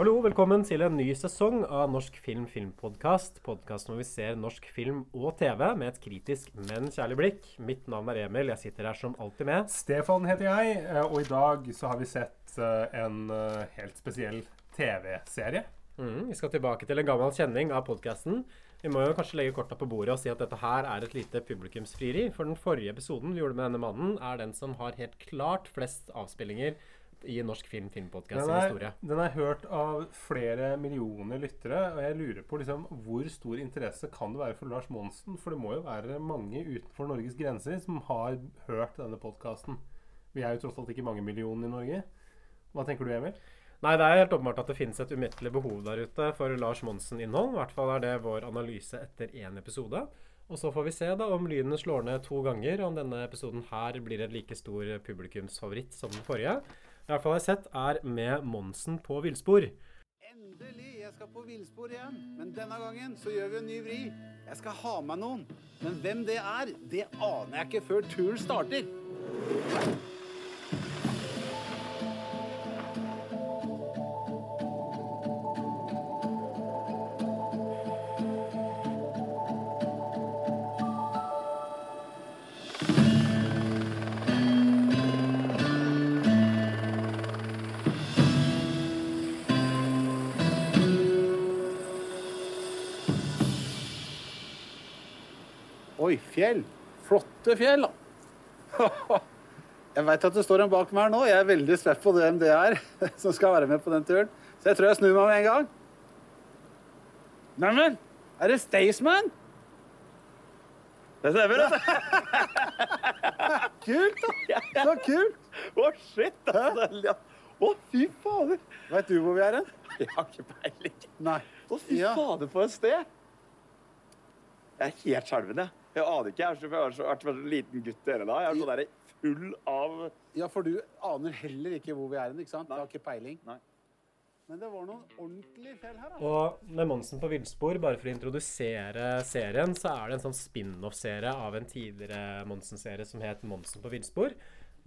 Hallo, velkommen til en ny sesong av Norsk film filmpodkast. Podkasten hvor vi ser norsk film og TV med et kritisk, men kjærlig blikk. Mitt navn er Emil. Jeg sitter her som alltid med. Stefan heter jeg, eh, og i dag så har vi sett eh, en eh, helt spesiell TV-serie. Mm, vi skal tilbake til en gammel kjenning av podkasten. Vi må jo kanskje legge korta på bordet og si at dette her er et lite publikumsfrieri. For den forrige episoden vi gjorde med denne mannen, er den som har helt klart flest avspillinger i norsk film filmpodkast Den sin er, historie. den er hørt av flere millioner lyttere, og jeg lurer på liksom, hvor stor interesse kan det være for Lars Monsen? For det må jo være mange utenfor Norges grenser som har hørt denne podkasten. Vi er jo tross alt ikke mange millioner i Norge. Hva tenker du, Emil? Nei, det er helt åpenbart at det finnes et umettelig behov der ute for Lars Monsen-innhold. I hvert fall er det vår analyse etter én episode. Og så får vi se da om lynet slår ned to ganger, og om denne episoden her blir en like stor publikumsfavoritt som den forrige. I hvert fall har jeg sett er med Monsen på villspor. Endelig! Jeg skal på villspor igjen. Men denne gangen så gjør vi en ny vri. Jeg skal ha med noen. Men hvem det er, det aner jeg ikke før turen starter. Oi, fjell. Flotte fjell, da. Jeg veit at det står en bak meg her nå. Jeg er veldig spent på hvem det er som skal være med på den turen. Så jeg tror jeg snur meg med en gang. Neimen, er det Staysman? Det stemmer, altså. Kult, da. Så kult. Å, shit. Altså. Å, fy fader. Veit du hvor vi er hen? Jeg har ikke peiling. Å, fy Ja. fader, for et sted. Jeg er helt skjelven, jeg. Jeg aner ikke. Jeg er så, har så, vært så liten gutt dere da. Jeg er sånn der full av Ja, for du aner heller ikke hvor vi er hen, ikke sant? Du har ikke peiling. Nei. Men det var noen ordentlige fjell her, da. Og med Monsen på villspor, bare for å introdusere serien, så er det en sånn spin-off-serie av en tidligere Monsen-serie som het Monsen på villspor.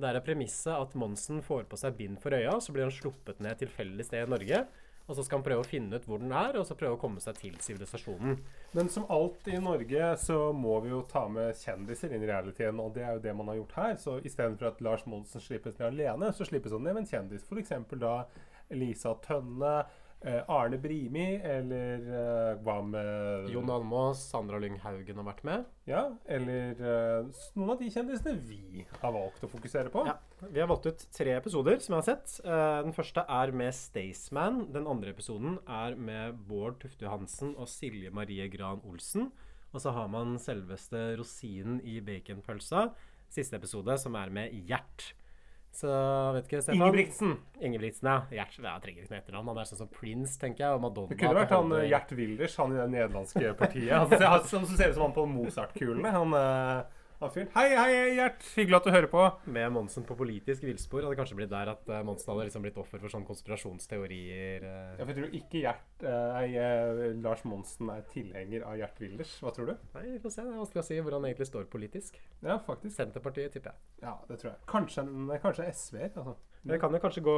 Der er premisset at Monsen får på seg bind for øya, så blir han sluppet ned tilfeldig sted i Norge. Og så skal han prøve å finne ut hvor den er, og så prøve å komme seg til sivilisasjonen. Men som alt i Norge så må vi jo ta med kjendiser inn i realiteten, og det er jo det man har gjort her. Så istedenfor at Lars Monsen slippes ned alene, så slippes han ned med en kjendis. F.eks. da Lisa Tønne, Arne Brimi, eller eh, hva med Jon Almaas, Sandra Lyng Haugen har vært med. Ja, eller eh, noen av de kjendisene vi har valgt å fokusere på. Ja. Vi har valgt ut tre episoder som jeg har sett. Eh, Den første er med Staysman. Den andre episoden er med Bård Tufte Johansen og Silje Marie Gran Olsen. Og så har man selveste rosinen i baconpølsa. Siste episode, som er med Gjert. Så vet ikke, Stefan? Ingebrigtsen. Ingebrigtsen, ja. Gjert jeg trenger ikke noe etternavn. Han er sånn som Prince, tenker jeg. Og Madonna. Det kunne vært han eh. Gjert Wilders, han i det nederlandske partiet. Han som ser, ut som han på Mozart-kulene. Han, eh. Hei, hei, Gjert! Hyggelig at du hører på. Med Monsen på politisk villspor. Hadde kanskje blitt der at eh, Monsen hadde liksom blitt offer for sånne konspirasjonsteorier. eh. Jeg tror ikke Gjert, eh, eh, Lars Monsen er tilhenger av Gjert Wilders. Hva tror du? Nei, vi får se. Det er vanskelig å si hvor han egentlig står politisk. Ja, faktisk. Senterpartiet, tipper jeg. Ja, det tror jeg. Kanskje, kanskje SV-er. Altså. Vi kan jo kanskje gå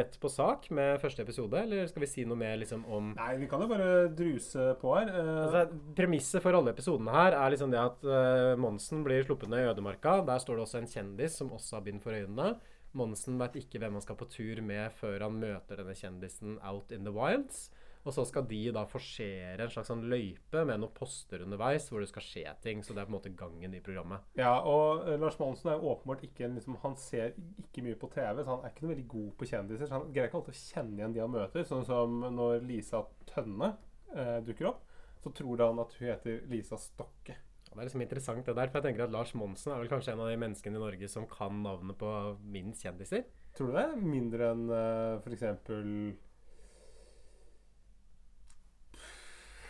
rett på sak med første episode, eller skal vi si noe mer liksom om Nei, vi kan jo bare druse på her. Eh, Altså, Premisset for alle episodene her er liksom det at uh, Monsen blir sluppet ned i ødemarka. Der står det også en kjendis som også har bind for øynene. Monsen vet ikke hvem han skal på tur med før han møter denne kjendisen out in the wilds. Og så skal de da forsere en slags sånn løype med noen poster underveis hvor det skal skje ting. Så det er på en måte gangen i programmet. ja, og eh, Lars Monsen er jo åpenbart ikke en liksom, Han ser ikke mye på TV, så han er ikke noe veldig god på kjendiser. Så han greier ikke alltid å kjenne igjen de han møter. Sånn som når Lisa Tønne eh, dukker opp, så tror han at hun heter Lisa Stokke. Det er liksom interessant det der, for jeg tenker at Lars Monsen er vel kanskje en av de menneskene i Norge som kan navnet på minst kjendiser. Tror du det? Mindre enn uh, for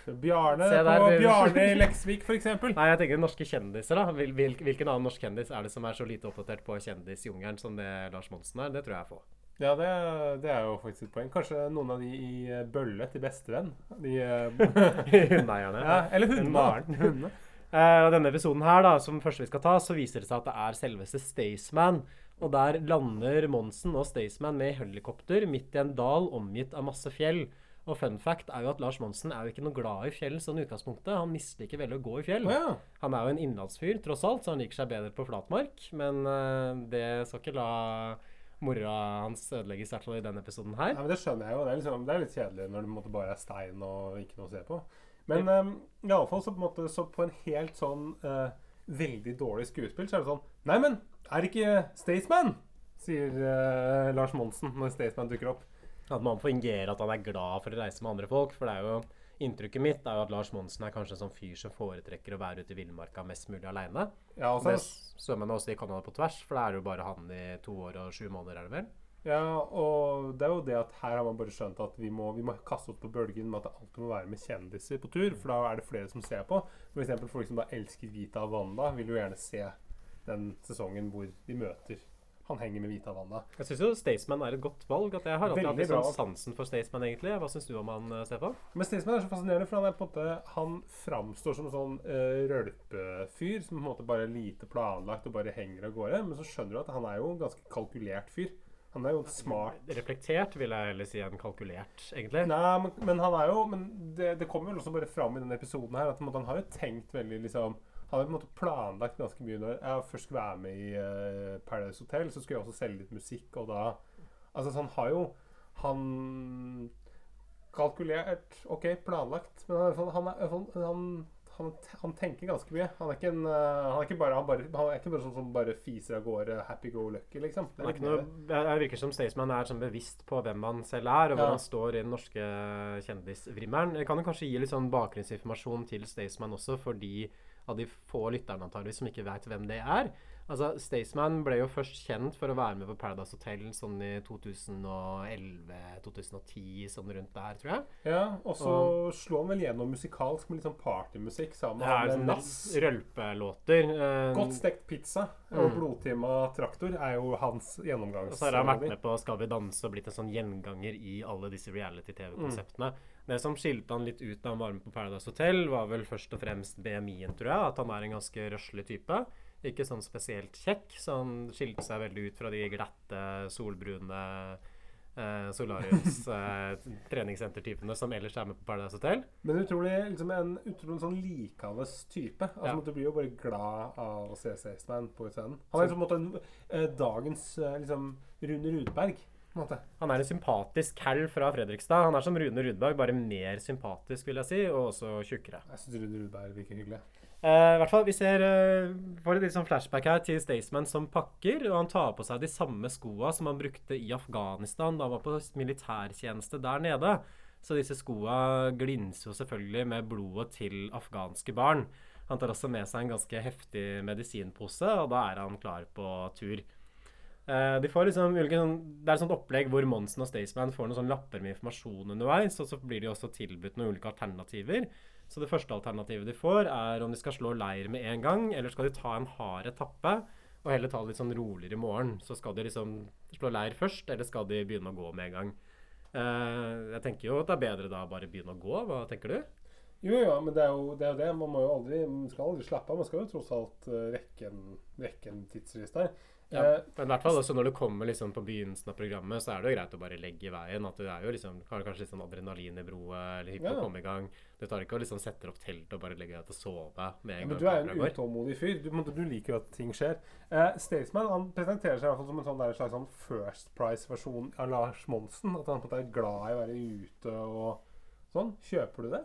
Bjarne Se der, på Bjarne i Leksvik, eksempel. Nei, jeg tenker norske kjendiser, da. Hvil, hvil, hvilken annen norsk kjendis er det som er så lite oppdatert på kjendisjungelen som det Lars Monsen er? Det tror jeg er få. Ja, det, det er jo faktisk et poeng. Kanskje noen av de i eh, Bølle til bestevenn. De, eh, Hundeeierne. ja, eller hundene. og denne episoden her, da, som første vi skal ta, så viser det seg at det er selveste Staysman. Og der lander Monsen og Staysman med helikopter midt i en dal omgitt av masse fjell. Og fun fact er jo at Lars Monsen er jo ikke noe glad i fjell sånn utgangspunktet. Han misliker veldig å gå i fjell. Ja. Han er jo en innlandsfyr tross alt, så han liker seg bedre på flatmark. Men uh, det skal ikke la mora hans ødelegges, i hvert fall i denne episoden her. Ja, men Det skjønner jeg jo. Det er, liksom, det er litt kjedelig når det bare er stein og ikke noe å se på. Men um, i alle fall så på, en måte, så på en helt sånn uh, veldig dårlig skuespill, så er det sånn Nei, men er det ikke Staysman? sier uh, Lars Monsen når Staysman dukker opp. At man fingere at han er glad for å reise med andre folk. For det er jo Inntrykket mitt er jo at Lars Monsen er kanskje en sånn fyr som foretrekker å være ute i villmarka mest mulig aleine. Ja, og Det svømmer han også i Canada på tvers, for da er det jo bare han i to år og sju måneder, er det vel? Ja, og det er jo det at her har man bare skjønt at vi må, vi må kaste opp på bølgen med at det alltid må være med kjendiser på tur, for da er det flere som ser på. For eksempel folk som da elsker Vita Wanda, vil jo gjerne se den sesongen hvor de møter han henger med Vita Wanda. Jeg syns jo Staysman er et godt valg. At jeg har alltid hatt sånn sansen for Staysman, egentlig. Hva syns du om han, eh, Stefan? Men Staysman er så fascinerende, for han er på en måte Han framstår som en sånn uh, rølpefyr som på en måte bare er lite planlagt og bare henger av gårde. Men så skjønner du at han er jo en ganske kalkulert fyr. Han er jo smart Reflektert vil jeg heller si enn kalkulert, egentlig. Nei, men, men han er jo Men det, det kommer vel også bare fram i denne episoden her at han har jo tenkt veldig liksom Har på en måte planlagt ganske mye når jeg først skulle være med i eh, Paradise Hotel, så skulle jeg også selge litt musikk, og da Altså, så han har jo Han kalkulert OK, planlagt, men han, han, han, han, han tenker ganske mye. Han er ikke, en, eh, han er ikke bare Han, bare, han er ikke bare sånn som bare fiser av gårde happy go lucky, liksom. Det er noe, det er- virker som Staysman er sånn bevisst på hvem han selv er, og hvor Ja. han står i den norske kjendisvrimmeren. Kan du kanskje gi litt sånn bakgrunnsinformasjon til Staysman også, for de av de få lytterne antageligvis som ikke vet hvem det er. Altså, Staysman ble jo først kjent for å være med på Paradise Hotel sånn i 2011-2010, sånn rundt der, tror jeg. Ja, og så slo han vel gjennom musikalsk med litt sånn partymusikk sammen Det med sånn Nass. rølpelåter. Uh, Godt stekt pizza og blodtima traktor er jo hans Og så har han vært med på Skal vi danse og blitt en sånn gjenganger i alle disse reality-TV-konseptene. Det som skilte han litt ut da han var med på Paradise Hotel, var vel først og fremst BMI-en, tror jeg. At han er en ganske røslig type. Ikke sånn spesielt kjekk, så han skilte seg veldig ut fra de glatte, solbrune eh, Solariums eh, treningssentertypene som ellers er med på Paradise Hotel. Men utrolig, liksom en utrolig sånn likandes type. Altså, Ja. Du blir jo bare glad av å se Staysman på scenen. Han er liksom på en måte en, eh, dagens eh, liksom, Rune Rudberg. På en måte. Han er en sympatisk cal fra Fredrikstad. Han er som Rune Rudberg, bare mer sympatisk, vil jeg si, og også tjukkere. Jeg syns Rune Rudberg virker hyggelig. Uh, I hvert fall, Vi ser uh, får et litt sånn flashback her til Staysman som pakker. og Han tar på seg de samme skoa som han brukte i Afghanistan da han var på militærtjeneste der nede. Så disse skoa glinser jo selvfølgelig med blodet til afghanske barn. Han tar også med seg en ganske heftig medisinpose, og da er han klar på tur. Eh, de får liksom ulike sånn, Det er et sånt opplegg hvor Monsen og Staysman får noen sånne lapper med informasjon underveis, og så blir de også tilbudt noen ulike alternativer. Så det første alternativet de får, er om de skal slå leir med en gang, eller skal de ta en hard etappe og heller ta det litt sånn roligere i morgen. Så skal de liksom slå leir først, eller skal de begynne å gå med en gang. Uh, jeg tenker jo at det er bedre da bare begynne å gå. Hva tenker du? Jo, ja, men det er jo det. Er jo det. Man, aldri, man skal aldri slappe av. Man skal jo tross alt eh, rekke en, rekke en tidsfrist der. Ja, Eh, men i hvert fall også når du kommer liksom på begynnelsen av programmet, så er det jo greit å bare legge i veien. At du er jo liksom, har kanskje litt sånn adrenalin i blodet, eller hypp på å komme i gang. Du tar ikke å liksom setter opp teltet og bare legger deg til å sove med Ja, men gang du er jo en utålmodig fyr. Du, en du liker jo at ting skjer. Eh, Staysman han presenterer seg i hvert fall som en sånn der slags sånn First Price-versjon av Lars Monsen. At han på en måte er glad i å være ute og sånn. Kjøper du det?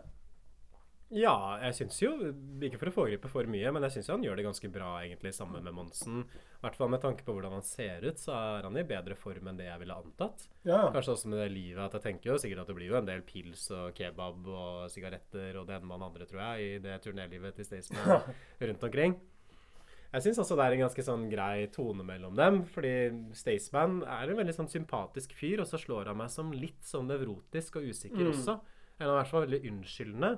Ja, jeg syns jo, ikke for å foregripe for mye, men jeg syns han gjør det ganske bra egentlig sammen med Monsen. I hvert fall med tanke på hvordan han ser ut, så er han i bedre form enn det jeg ville antatt. Ja. Kanskje også med det livet at jeg tenker jo sikkert at det blir jo en del pils og kebab og sigaretter og det ene med den andre, tror jeg, i det turnélivet til Staysman rundt omkring. Jeg syns også det er en ganske sånn grei tone mellom dem. Fordi Staysman er en veldig sånn sympatisk fyr, og så slår han meg som litt sånn nevrotisk og usikker Mm. også. Eller i hvert fall veldig unnskyldende.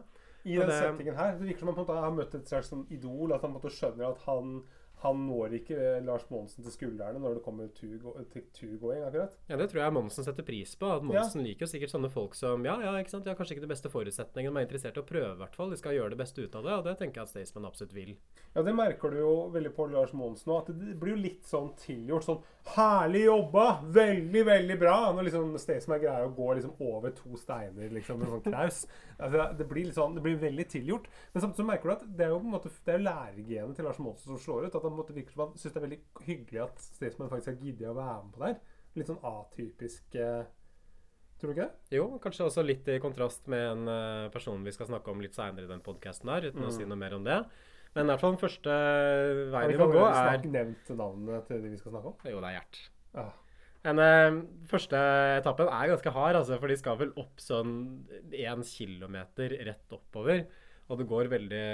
I den det- settingen her, det virker som han på en måte har møtt et slags sånn idol. At han på en måte skjønner at han, han når ikke eh, Lars Monsen til skuldrene når det kommer til turgåing, akkurat. Ja, Det tror jeg Monsen setter pris på. At Monsen liker jo sikkert sånne folk som ja, ja, ikke sant, de har kanskje ikke de beste forutsetningene, men er interessert i å prøve, i hvert fall. De skal gjøre det beste ut av det, og det tenker jeg at Staysman absolutt vil. Ja, det merker du jo veldig på Lars Monsen òg, At det blir jo litt sånn tilgjort. Sånn 'Herlig jobba! Veldig, veldig bra!' Når liksom Staysman greier å gå liksom over to steiner liksom med sånn knaus. Altså, det blir litt sånn, det blir veldig tilgjort. Men samtidig merker du at det er jo på en måte Det er lærergenet til Lars Monsen som slår ut. At han måte virker som han syns det er veldig hyggelig at Staysman faktisk har giddet å være med på det her. Litt sånn atypisk eh, Tror du ikke det? Jo, kanskje også litt i kontrast med en uh, person vi skal snakke om litt seinere i den podkasten her, uten å si noe mer om det. Men i hvert fall den første veien vi vi må gå, er snakket nevnt navnet til de vi skal snakke om? Jo, det er Gjert. Ah. Men eh, første etappen er ganske hard, altså, for de skal vel opp sånn én kilometer rett oppover. Og det går veldig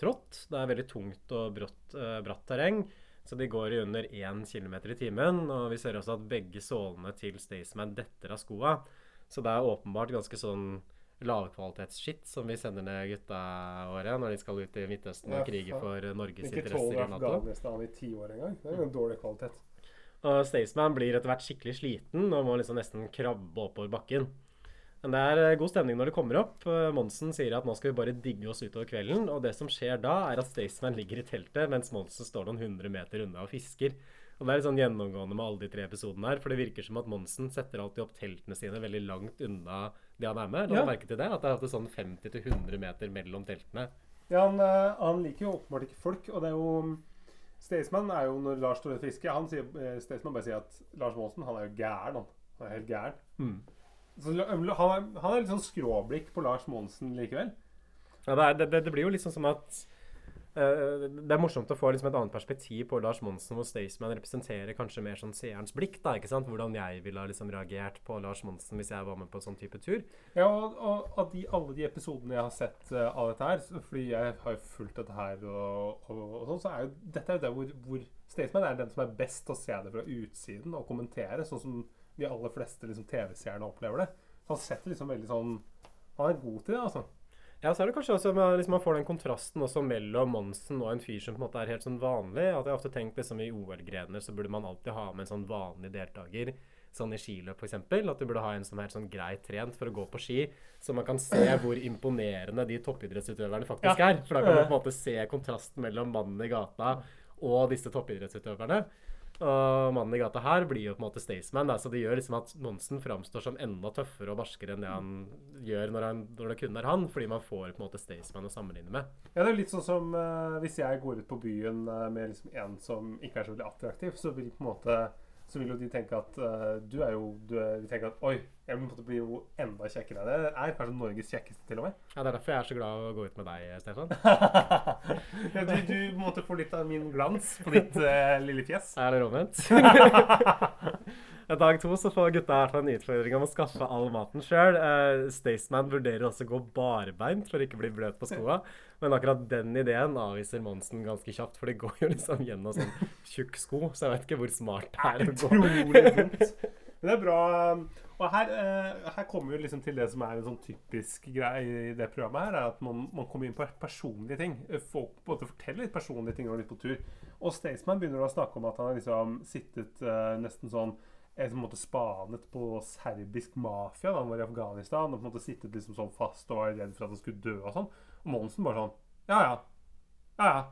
trått. Det er veldig tungt og brått, eh, bratt terreng. Så de går i under 1 km i timen. Og vi ser også at begge sålene til Staysman detter av skoa. Så det er åpenbart ganske sånn lavkvalitetsskitt som vi sender ned gutta våre når de skal ut i Midtøsten og krige for Norges Ikke interesser i Nato. Afghanistan i ti år engang. Det er jo en dårlig kvalitet. Og Staysman blir etter hvert skikkelig sliten og må liksom nesten krabbe oppover bakken. Men det er eh, god stemning når det kommer opp. Eh, Monsen sier at nå skal vi bare digge oss utover kvelden. Og det som skjer da, er at Staysman ligger i teltet, mens Monsen står noen hundre meter unna og fisker. Og det er litt sånn gjennomgående med alle de tre episodene her. For det virker som at Monsen setter alltid opp teltene sine veldig langt unna de han er med. La Ja. merke til det? At det er alltid sånn 50-100 meter mellom teltene. Ja, han, eh, han liker jo åpenbart ikke folk, og det er jo Staysman er jo når Lars står og fisker Han sier, eh, Staysman bare sier at Lars Monsen han er jo gæren. Han, han er helt gæren. Mm. Så han er, han litt sånn skråblikk på Lars Monsen likevel. Ja, det, er, det, det, blir jo liksom som at Det er morsomt å få liksom et annet perspektiv på Lars Monsen, hvor Staysman representerer kanskje mer sånn seerens blikk. da, ikke sant? Hvordan jeg ville ha liksom reagert på Lars Monsen hvis jeg var med på sånn type tur. Ja, og, av alle de episodene jeg har sett uh, av dette her, fordi jeg har jo fulgt dette her og, og, og sånn, så er jo dette er jo der hvor, hvor Staysman er den som er best å se det fra utsiden og kommentere, sånn som de aller fleste liksom, TV-seerne opplever det. Så han setter liksom veldig sånn Han er god til det, altså. Ja, så er det kanskje også at liksom, Man får den kontrasten også mellom Monsen og en fyr som på en måte er helt sånn vanlig. At jeg har ofte tenkt liksom i OL-grener så burde man alltid ha med en sånn vanlig deltaker. Sånn i skiløp f.eks. At du burde ha en som er sånn greit trent for å gå på ski. Så man kan se hvor imponerende de toppidrettsutøverne faktisk Ja. er. For da kan man på en måte se kontrasten mellom mannen i gata og disse toppidrettsutøverne. Og mannen i gata her blir jo på en måte Staysman, så det gjør liksom at Monsen framstår som enda tøffere og barskere enn det han gjør når, han, når det kun er han, fordi man får på en måte Staysman å sammenligne med. Ja, det er litt sånn som uh, hvis jeg går ut på byen uh, med liksom en som ikke er så veldig attraktiv, så vil på en måte så vil jo de tenke at uh, du er jo du De tenker at oi, jeg måtte på en måte bli jo enda kjekkere enn. Det er kanskje Norges kjekkeste, til og med. Ja, Det er derfor jeg er så glad å gå ut med deg, Stefan. ja, du, du måtte få litt av min glans på ditt uh, lille fjes. Er det omvendt? Dag to så får gutta her hvert fall en utfordring om å skaffe all maten sjøl. Uh, Staysman vurderer også å gå barbeint for ikke å bli bløt på skoa. Men akkurat den ideen avviser Monsen ganske kjapt, for det går jo liksom gjennom sånn tjukk sko. Så jeg vet ikke hvor smart det er å gå. Utrolig dumt. Men det er bra. Og her, eh, her kommer vi liksom til det som er en sånn typisk greie i det programmet. her, er At man, man kommer inn på personlige ting. Folk måte forteller litt personlige ting når de er på tur. Og Staysman begynner å snakke om at han har liksom sittet eh, nesten sånn eh, en måte spanet på serbisk mafia da han var i Afghanistan. Og på en måte sittet liksom sånn fast og var redd for at han skulle dø og sånn. Og Monsen bare sånn Ja, ja. Ja, ja.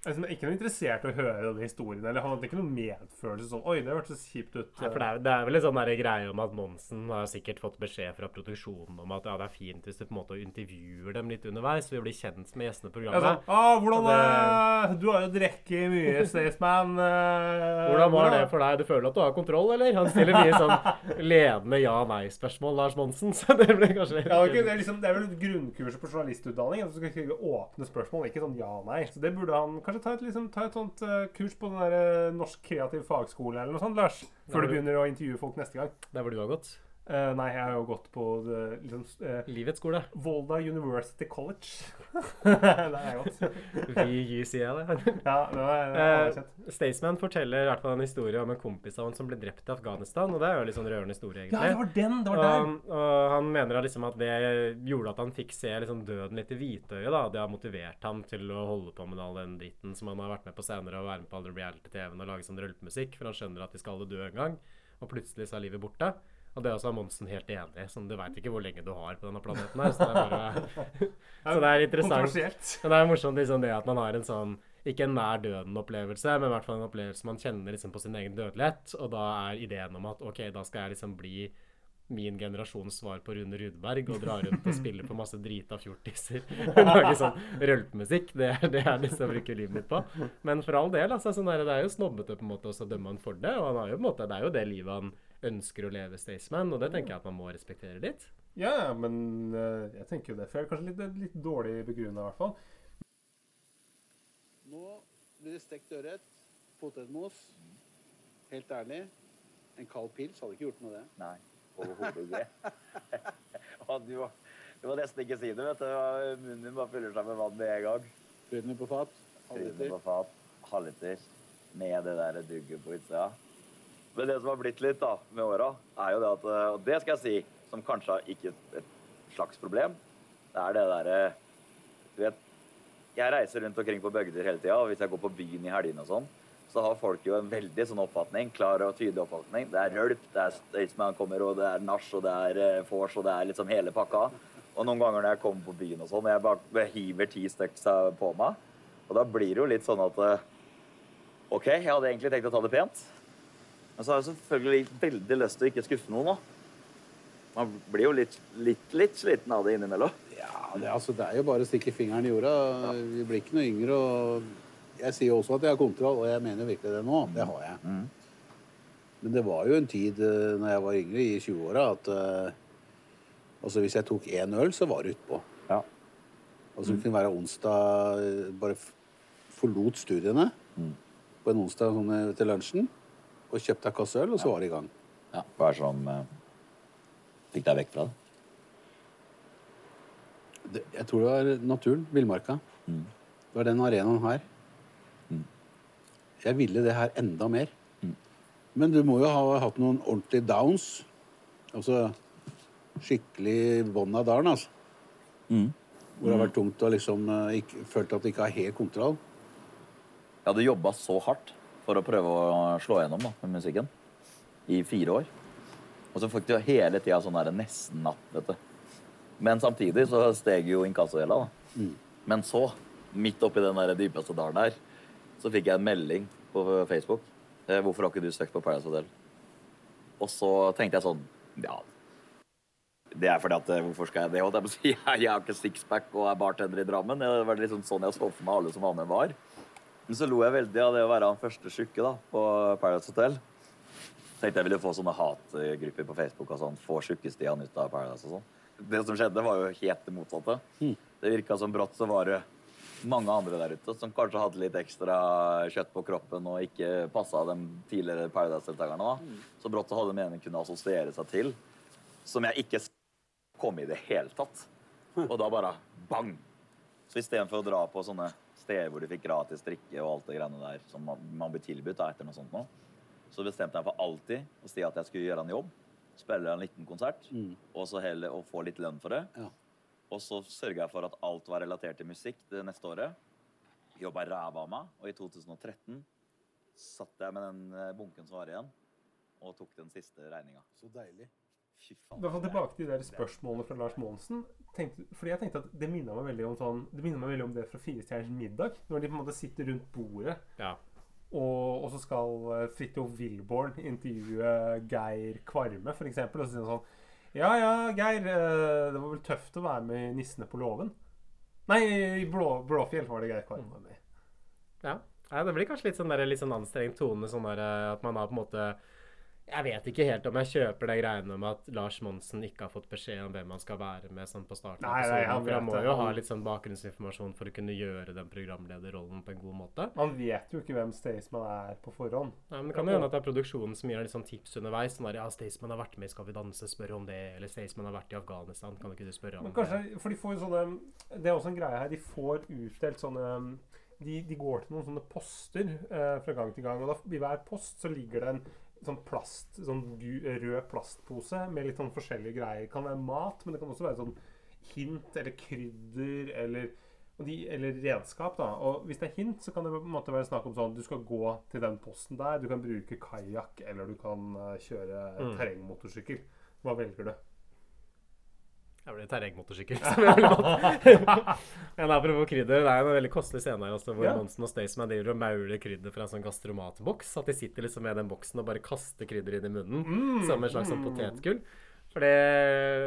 Liksom, ikke noe interessert i å høre denne historien. Eller Han hadde ikke noen medfølelse sånn Oi, det hørtes kjipt ut. Nei, for det er, det er vel en sånn greie om at Monsen har sikkert fått beskjed fra produksjonen om at ja, det er fint hvis du på en måte intervjuer dem litt underveis, så vi blir kjent med gjestene i Ja, så, ah, hvordan, eh, Du har jo drukket mye, Staysman. eh, Hvordan var det for deg? Du føler at du har kontroll, eller? Han stiller mye sånn ledende ja-nei-spørsmål, Lars Monsen, så det blir kanskje Ja, det, er, det, er liksom, det er vel grunnkurset på journalistutdanning. At du skal skrive åpne spørsmål, ikke sånn ja-nei. Så det burde han kanskje ta et, liksom, ta et sånt uh, kurs på den der uh, Norsk kreativ fagskole eller noe sånt, Lars. Før du du- begynner å intervjue folk neste gang. Der hvor du har gått. Eh, nei, jeg har jo gått på uh, liksom, uh, Livets skole. Volda University College. Der har jeg gått. VUCA, det. Ja, det var, det var Eh. Staysman forteller i hvert fall en historie om en kompis av han som ble drept i Afghanistan. Og det er jo litt sånn rørende historie, Ja, det var den! Det var der. Og, og han mener liksom at det gjorde at han fikk se liksom døden litt i hvitøyet. da. Det har motivert ham til å holde på med all den dritten som han har vært med på senere, og være med på alle reality-TV-ene og lage sånn rølpemusikk, for han skjønner at de skal alle dø en gang. Og plutselig så er livet borte. Og det er også Monsen helt enig i. Sånn, du veit ikke hvor lenge du har på denne planeten her. Så det er bare Så det er interessant. Men det er morsomt liksom det at man har en sånn ikke en nær døden-opplevelse, men i hvert fall en opplevelse man kjenner liksom på sin egen dødelighet. Og da er ideen om at ok, da skal jeg liksom bli min generasjons svar på Rune Rudberg og dra rundt og spille på masse drita fjortiser. og Lage sånn rølpemusikk. Det, det er det jeg bruker livet mitt på. Men for all del, altså, sånn der, det er jo snobbete på en måte også å dømme han for det. Og han har jo på en måte, det er jo det livet han ønsker å leve, Staysman, og det tenker jeg at man må respektere litt. Ja, men eh, jeg tenker jo det. For jeg er kanskje litt, litt dårlig begrunna, i hvert fall. Nå blir det stekt ørret, potetmos. Helt ærlig, en kald pils hadde ikke gjort noe, det. Nei, overhodet ikke. Og du, må- du må nesten ikke si det, vet du. Munnen din bare fyller seg med vann med en gang. Brødene på fat. halv Trynet på fat, halvliter, med det der dugget på utsida. Men det som har blitt litt da, med åra, er jo det at eh, Og det skal jeg si, som kanskje er ikke et slags problem, det er det derre Du vet, jeg reiser rundt omkring på bygder hele tida, og hvis jeg går på byen i helgene og sånn, så har folk jo en veldig sånn oppfatning, klar og tydelig oppfatning. Det er rølp, det er Staysman kommer, og det er nach, og det er eh, vors, og det er liksom hele pakka. Og noen ganger når jeg kommer på byen og sånn, og jeg bare hiver ti stykker på meg, og da blir det jo litt sånn at eh, OK, jeg hadde egentlig tenkt å ta det pent. Men så har jeg selvfølgelig veldig lyst til å ikke skuffe noen, da. Man blir jo litt, litt, litt sliten av det innimellom. Ja, det, altså, det er jo bare å stikke fingeren i jorda. Vi blir ikke noe yngre. og Jeg sier jo også at jeg har kontroll, og jeg mener virkelig det nå. Det har jeg. Men det var jo en tid eh, når jeg var yngre, i 20-åra, at uh, altså hvis jeg tok én øl, så var det utpå. Ja. Altså det kunne være onsdag eh, Bare forlot studiene på en onsdag sånn, til lunsjen og kjøpte deg kasse øl, og så var det i gang. Ja. Hva er det som eh, fikk deg vekk fra det? Det, jeg tror det var naturen, villmarka. Det var den arenaen her. Jeg ville det her enda mer. Men du må jo ha hatt noen ordentlige downs. Altså skikkelig bånn av dalen, altså. Hvor det har vært tungt og liksom eh, ikke, følt at du ikke har helt kontroll. Jeg hadde jobba så hardt for å prøve å slå gjennom da, med musikken i fire år. Og så fikk du hele tida sånn der nesten-natt, vet du. Men samtidig så steg jo inkassogjelda, da. Men så, midt oppi den der dypeste dalen der, så fikk jeg en melding på Facebook. Eh, 'Hvorfor har ikke du søkt på Paradise Hotel?' Og så tenkte jeg sånn Ja, det er fordi at eh, Hvorfor skal jeg det? Jeg har ikke sixpack og er bartender i Drammen. Det var liksom sånn jeg så for meg alle som var med, var. Men så lo jeg veldig av det å være han første tjukke da, på Paradise Hotel. Tenkte jeg ville få sånne hatgrupper på Facebook og sånn. Få tjukke-Stian ut av Paradise og sånn. Det som skjedde, var jo helt det motsatte. Det virka som brått så var det mange andre der ute som kanskje hadde litt ekstra kjøtt på kroppen og ikke passa de tidligere Paradise-deltakerne. da. Så brått så hadde de meningen kunne assosiere seg til. Som jeg ikke kom i det hele tatt. Og da bare bang! Så istedenfor å dra på sånne steder hvor du fikk gratis drikke og alt det greiene der som man, man blir tilbudt etter noe sånt nå, så bestemte jeg for alltid å si at jeg skulle gjøre en jobb. Spille en liten konsert, og så heller å få litt lønn for det. Ja. Og så sørga jeg for at alt var relatert til musikk det neste året. Jobba ræva av meg, og i 2013 satt jeg med den eh, bunken som var igjen, og tok den siste regninga. Så deilig. Fy faen. hvert tilbake til de der spørsmålene fra Lars Monsen. Tenkte, fordi jeg tenkte at Det minner meg veldig om sånn, det minner meg veldig om det fra Fire stjerners middag. Når de på en måte sitter rundt bordet, Ja. og, og så skal eh, Fridtjof Wilborn intervjue Geir Kvarme, f.eks. Og så sier han sånn Ja ja, Geir, eh, det var vel tøft å være med i 'Nissene på låven'? Nei, i Blå, Blåfjell var det Geir Kvarme var med. Ja. Ja. Det blir kanskje litt sånn, der, litt sånn anstrengt tone, sånn der, eh, at man har på en måte Jeg vet ikke helt om jeg kjøper det greiene om at Lars Monsen ikke har fått beskjed om hvem han skal være med sånn på starten. Nei, nei, han for han må jo ha litt sånn bakgrunnsinformasjon for å kunne gjøre den programlederrollen på en god måte. Man vet jo ikke hvem Staysman er på forhånd. Nei, men Det kan jo hende at det er produksjonen som gir litt sånn tips underveis. Sånn der, ja, Staysman har vært med i Skal vi danse, spør om det. Eller Staysman har vært i Afghanistan, kan ikke du spørre om Men det? for de får jo sånne Det er også en greie her. De får utdelt sånne De, de går til noen sånne poster eh, fra gang til gang. Og da, i hver post så ligger det en sånn plast, sånn rød plastpose med litt sånn forskjellige greier. Det kan være mat, men det kan også være sånn hint eller krydder eller og de, eller redskap, da. Og hvis det er hint, så kan det på en måte være snakk om sånn Du skal gå til den posten der. Du kan bruke kajakk, eller du kan eh, kjøre Mm. terrengmotorsykkel. Hva velger du? Jeg blir terrengmotorsykkel. Men apropos krydder, det er en veldig kostelig scene her også, hvor Ja. Monsen og Staysman driver og mauler krydder fra en sånn gastromatboks. At de sitter liksom med den boksen og bare kaster krydder inn i munnen. Mm, Som en slags mm. potetgull. For det,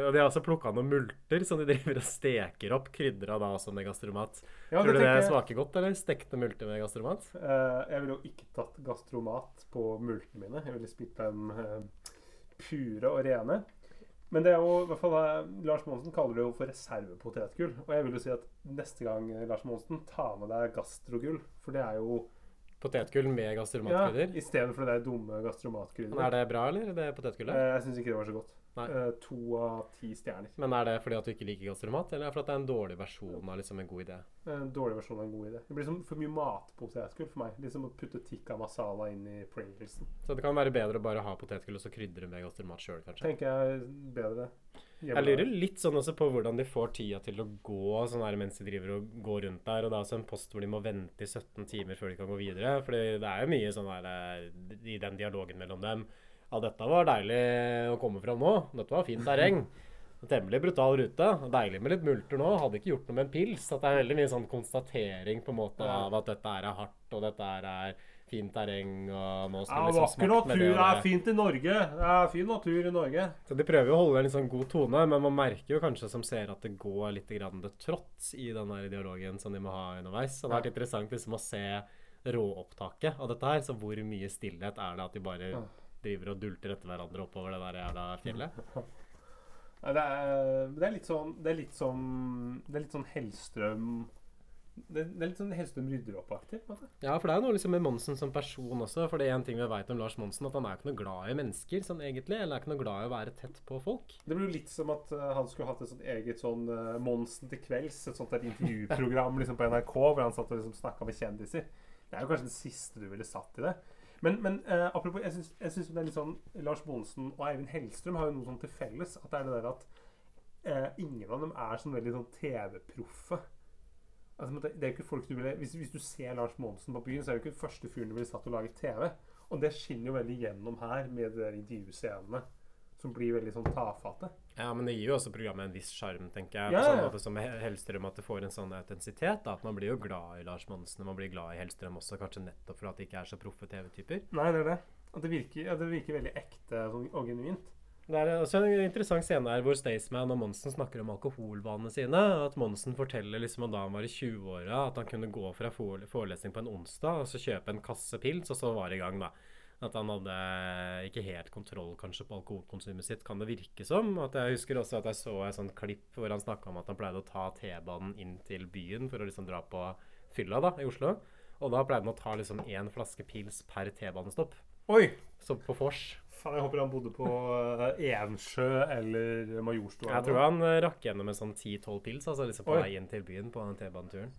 og de har også plukka noen multer som de driver og steker opp krydra da også med gastromat. Ja, Tror du det jeg. smaker godt, eller? Stekte multer med gastromat? Uh, jeg ville jo ikke tatt gastromat på multene mine. Jeg ville spist dem uh, pure og rene. Men det er jo, i hvert fall eh, Lars Monsen kaller det jo for reservepotetgull. Og jeg vil jo si at neste gang, eh, Lars Monsen, ta med deg gastrogull. For det er jo Potetgull med gastromatkrydder? ja, gastromatkrydder? Istedenfor det der dumme gastromatkrydderet. gastromatkrydder. er det bra, eller? Det potetgullet? Eh, jeg syns ikke det var så godt. Eh, to av ti stjerner. Men er det fordi at du ikke liker gastromat, eller er det fordi det er en dårlig versjon av liksom en god idé? En dårlig versjon av en god idé. Det blir som for mye matpotetgull for meg. Liksom å putte tikka masala inn i Pringlesen. Så det kan være bedre å bare ha potetgull og så krydre med gastromat sjøl, kanskje? Tenker jeg bedre. Jeg lurer litt sånn også på hvordan de får tida til å gå sånn her mens de driver og går rundt der. Og det er også en post hvor de må vente i 17 timer før de kan gå videre. For det er jo mye sånn her eh, i den dialogen mellom dem. Ja, dette var deilig å komme fram nå. Dette var fint terreng. Temmelig brutal rute. Deilig med litt multer nå. Hadde ikke gjort noe med en pils. At det er veldig mye sånn konstatering på en måte av at dette er hardt, og dette er fint terreng, og nå skal Ja, liksom vakker med natur. det Det er fint i Norge. Det er fin natur i Norge. Så De prøver jo å holde en litt sånn god tone, men man merker jo kanskje som ser at det går litt grann det trått i den der dialogen som de må ha underveis. Så det har vært interessant liksom å se råopptaket av dette her. Så hvor mye stillhet er det at de bare driver og dulter etter hverandre oppover det der jævla fjellet? Det er, det er litt sånn Det er litt sånn Det er litt sånn Hellstrøm Det, det er litt sånn Hellstrøm rydder opp-aktig. Ja, for det er jo noe liksom med Monsen som person også. For det er en ting vi vet om Lars Monsen, at han er ikke noe glad i mennesker sånn egentlig. Eller er ikke noe glad i å være tett på folk. Det blir jo litt som at eh, han skulle hatt et sånt eget sånn uh, Monsen til kvelds. Et sånt et intervjuprogram liksom på NRK hvor han satt og liksom snakka med kjendiser. Det er jo kanskje det siste du ville satt i det. Men, men uh, apropos, jeg syns, jeg syns det er litt sånn Lars Monsen og Eivind Hellstrøm har jo noe sånn til felles. At det er det der at ingen av dem er sånn veldig sånn TV-proffe. Altså, det er jo ikke folk du ville, hvis, hvis du ser Lars Monsen på byen, så er det jo ikke første fyren du ville satt og laget TV. Og det skinner jo veldig gjennom her med de der intervjuscenene som blir veldig sånn tafatte. Ja, men det gir jo også programmet en viss sjarm, tenker jeg. Ja, På sånn måte som Hellstrøm, at det får en sånn autentisitet. da, At man blir jo glad i Lars Monsen, og man blir glad i Hellstrøm også, kanskje nettopp for at de ikke er så proffe TV-typer. Nei, det er det. At det virker, ja, det virker veldig ekte og genuint. Det er også en interessant scene her hvor Staysman og Monsen snakker om alkoholvanene sine. At Monsen forteller liksom at da han var i 20-åra, at han kunne gå fra forelesning på en onsdag og så kjøpe en kasse pils, og så var det i gang, da. At han hadde ikke helt kontroll kanskje på alkoholkonsumet sitt, kan det virke som. At jeg husker også at jeg så et sånt klipp hvor han snakka om at han pleide å ta T-banen inn til byen for å liksom dra på fylla da, i Oslo. Og da pleide han å ta liksom én flaske pils per T-banestopp. Oi! Så på vors. Faen, jeg håper han bodde på eh, Ensjø eller Majorstua. Jeg tror han eh, rakk gjennom en sånn 10-12 pils altså liksom på Oi. vei inn til byen på den T-baneturen.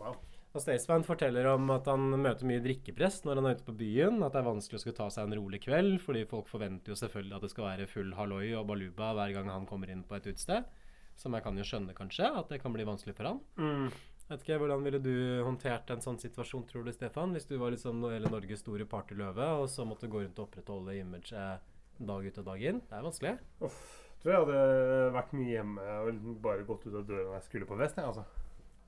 Wow. Og Staysman forteller om at han møter mye drikkepress når han er ute på byen. At det er vanskelig å skulle ta seg en rolig kveld, fordi folk forventer jo selvfølgelig at det skal være full halloi og baluba hver gang han kommer inn på et utested. Som jeg kan jo skjønne, kanskje, at det kan bli vanskelig for han. Mm. Vet ikke, Hvordan ville du håndtert en sånn situasjon, tror du, Stefan? Hvis du var liksom hele Norges store partyløve, og så måtte gå rundt og opprettholde imaget dag ut og dag inn? Det er vanskelig. Uff, Tror jeg hadde vært mye hjemme og bare gått ut av døra når jeg skulle på fest. Altså.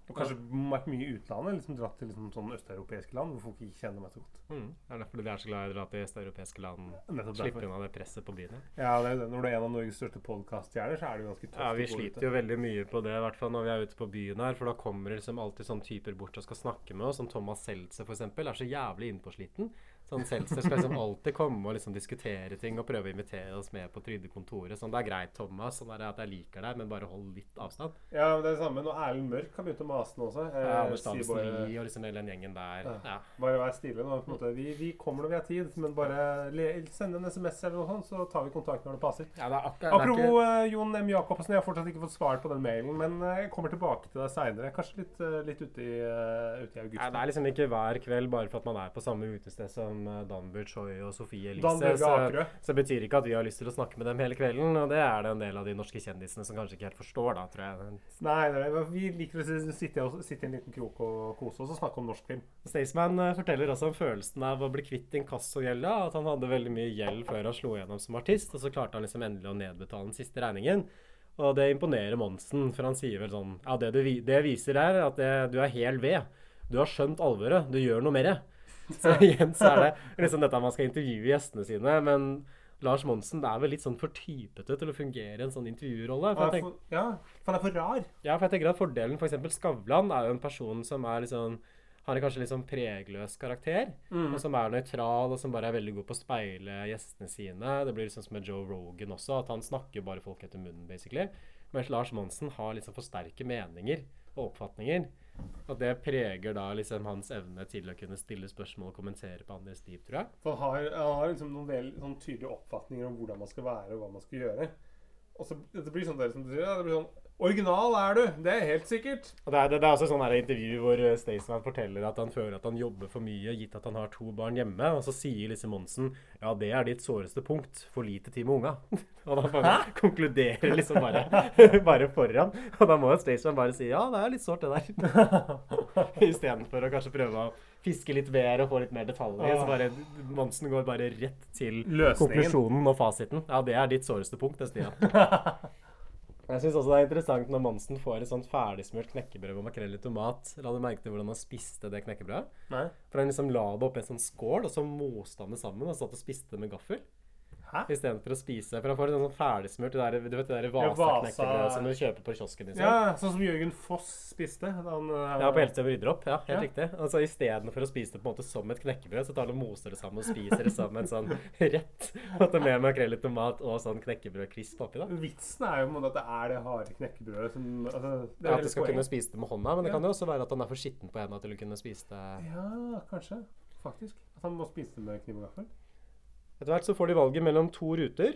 Og kanskje vært mye i utlandet. liksom Dratt til liksom sånn østeuropeiske land hvor folk ikke kjenner meg så godt. Mm. Det er derfor du er så glad i å dra til østeuropeiske land. Slippe unna det presset på byen. Ja, det det. Når du er en av Norges største podkaststjerner, så er det jo ganske tøft. Ja, vi sliter jo veldig mye på det, i hvert fall når vi er ute på byen her. For da kommer det liksom alltid sånne typer bort og skal snakke med oss, som Thomas Seltzer f.eks. Er så jævlig innpåsliten. Sånn Seltzer skal liksom alltid komme og liksom diskutere ting og prøve å invitere oss med på trygdekontoret. Sånn, det er greit, Thomas, sånn er det at jeg liker deg, men bare hold litt avstand. Ja, men det er det samme. Når Erlend Mørk har begynt å mase nå også. eh, Ja, med Davidsen og liksom hele den gjengen der. Ja. Ja. bare vær stille nå. På en måte. Vi, vi kommer når vi har tid, men bare send en SMS eller noe sånt, så tar vi kontakt når det passer. Ja, det er akkurat, det er ikke, Apropos eh, Jon M. Jacobsen, jeg har fortsatt ikke fått svar på den mailen, men eh, jeg kommer tilbake til deg seinere. Kanskje litt, uh, litt ute, i, eh, ute i august. Ja, det er liksom ikke hver kveld bare for at man er på samme utested som uh, Danbud, Choi og Sofie Elise. Så, så betyr ikke at vi har lyst til å snakke med dem hele kvelden. Og det er det en del av de norske kjendisene som kanskje ikke helt forstår, da, tror jeg. Nei, nei, vi liker å sitte, i en liten krok og kose oss og snakke om norsk film. Staysman uh, forteller også om følelsen av å bli kvitt inkassogjelda. At han hadde veldig mye gjeld før han slo igjennom som artist, og så klarte han liksom endelig å nedbetale den siste regningen. Og det imponerer Monsen, for han sier vel sånn Ja, det, du, det viser er at det, du er hel ved. Du har skjønt alvoret. Du gjør noe mer. Så igjen så er det liksom dette man skal intervjue gjestene sine. Men Lars Monsen det er vel litt sånn for typete til å fungere i en sånn intervjurolle. For er tenker, for, ja, for han er for rar. ja, for jeg tenker at fordelen for eksempel Skavlan er jo en person som er liksom har en kanskje litt sånn pregløs karakter, og som er nøytral, og som bare er veldig god på å speile gjestene sine. Det blir liksom som med Joe Rogan også, at han snakker bare folk etter munnen, basically. Mens Lars Monsen har liksom for sterke meninger og oppfatninger. Og det preger da liksom hans evne til å kunne stille spørsmål og kommentere på andres liv, tror jeg. For han har, han har liksom noen vel, sånn tydelige oppfatninger om hvordan man skal være og hva man skal gjøre. Og så det blir sånn, det, som du sier, det blir sånn Original er du! Det er helt sikkert. Og det, er, det, det er også sånn intervju hvor eh, Staysman forteller at han føler at han jobber for mye, gitt at han har to barn hjemme. Og så sier Lise Monsen ja, det er ditt såreste punkt. For lite tid med unga. og da bare konkluderer liksom bare, bare foran. Og da må jo Staysman bare si ja, det er litt sårt, det der. Istedenfor å kanskje prøve å fiske litt mer og få litt mer detaljer. Så bare Monsen går bare rett til Løsningen. konklusjonen og fasiten. Ja, det er ditt såreste punkt, det, Stian. Jeg syns også det er interessant når Monsen får et sånt ferdigsmurt knekkebrød med makrell i tomat. La du merke til hvordan han spiste det knekkebrødet? Nei. For han liksom la det oppi en sånn skål, og så moste han det sammen og satt og spiste det med gaffel. Istedenfor å spise. For han får et sånn ferdigsmurt det der, Du vet det der Vasa-knekkebrødet Vasa- som du kjøper på kiosken? Liksom. Ja, sånn som Jørgen Foss spiste. Da han, eh, Ja, på Helse Rydderopp. Ja, helt Ja. riktig. Altså Istedenfor å spise det på en måte som et knekkebrød, så tar han og moser det sammen og spiser det som en sånn rett. At det med makrell i tomat og sånn knekkebrødkrisp oppi. da. Vitsen er jo på en måte at det er det harde knekkebrødet som altså, det er Ja, at du skal poeng. kunne spise det med hånda, men det Ja. kan jo også være at han er for skitten på henda til å kunne spise det Ja, kanskje. Faktisk. At han må spise det med kniv og gaffel. Etter hvert så får de valget mellom to ruter.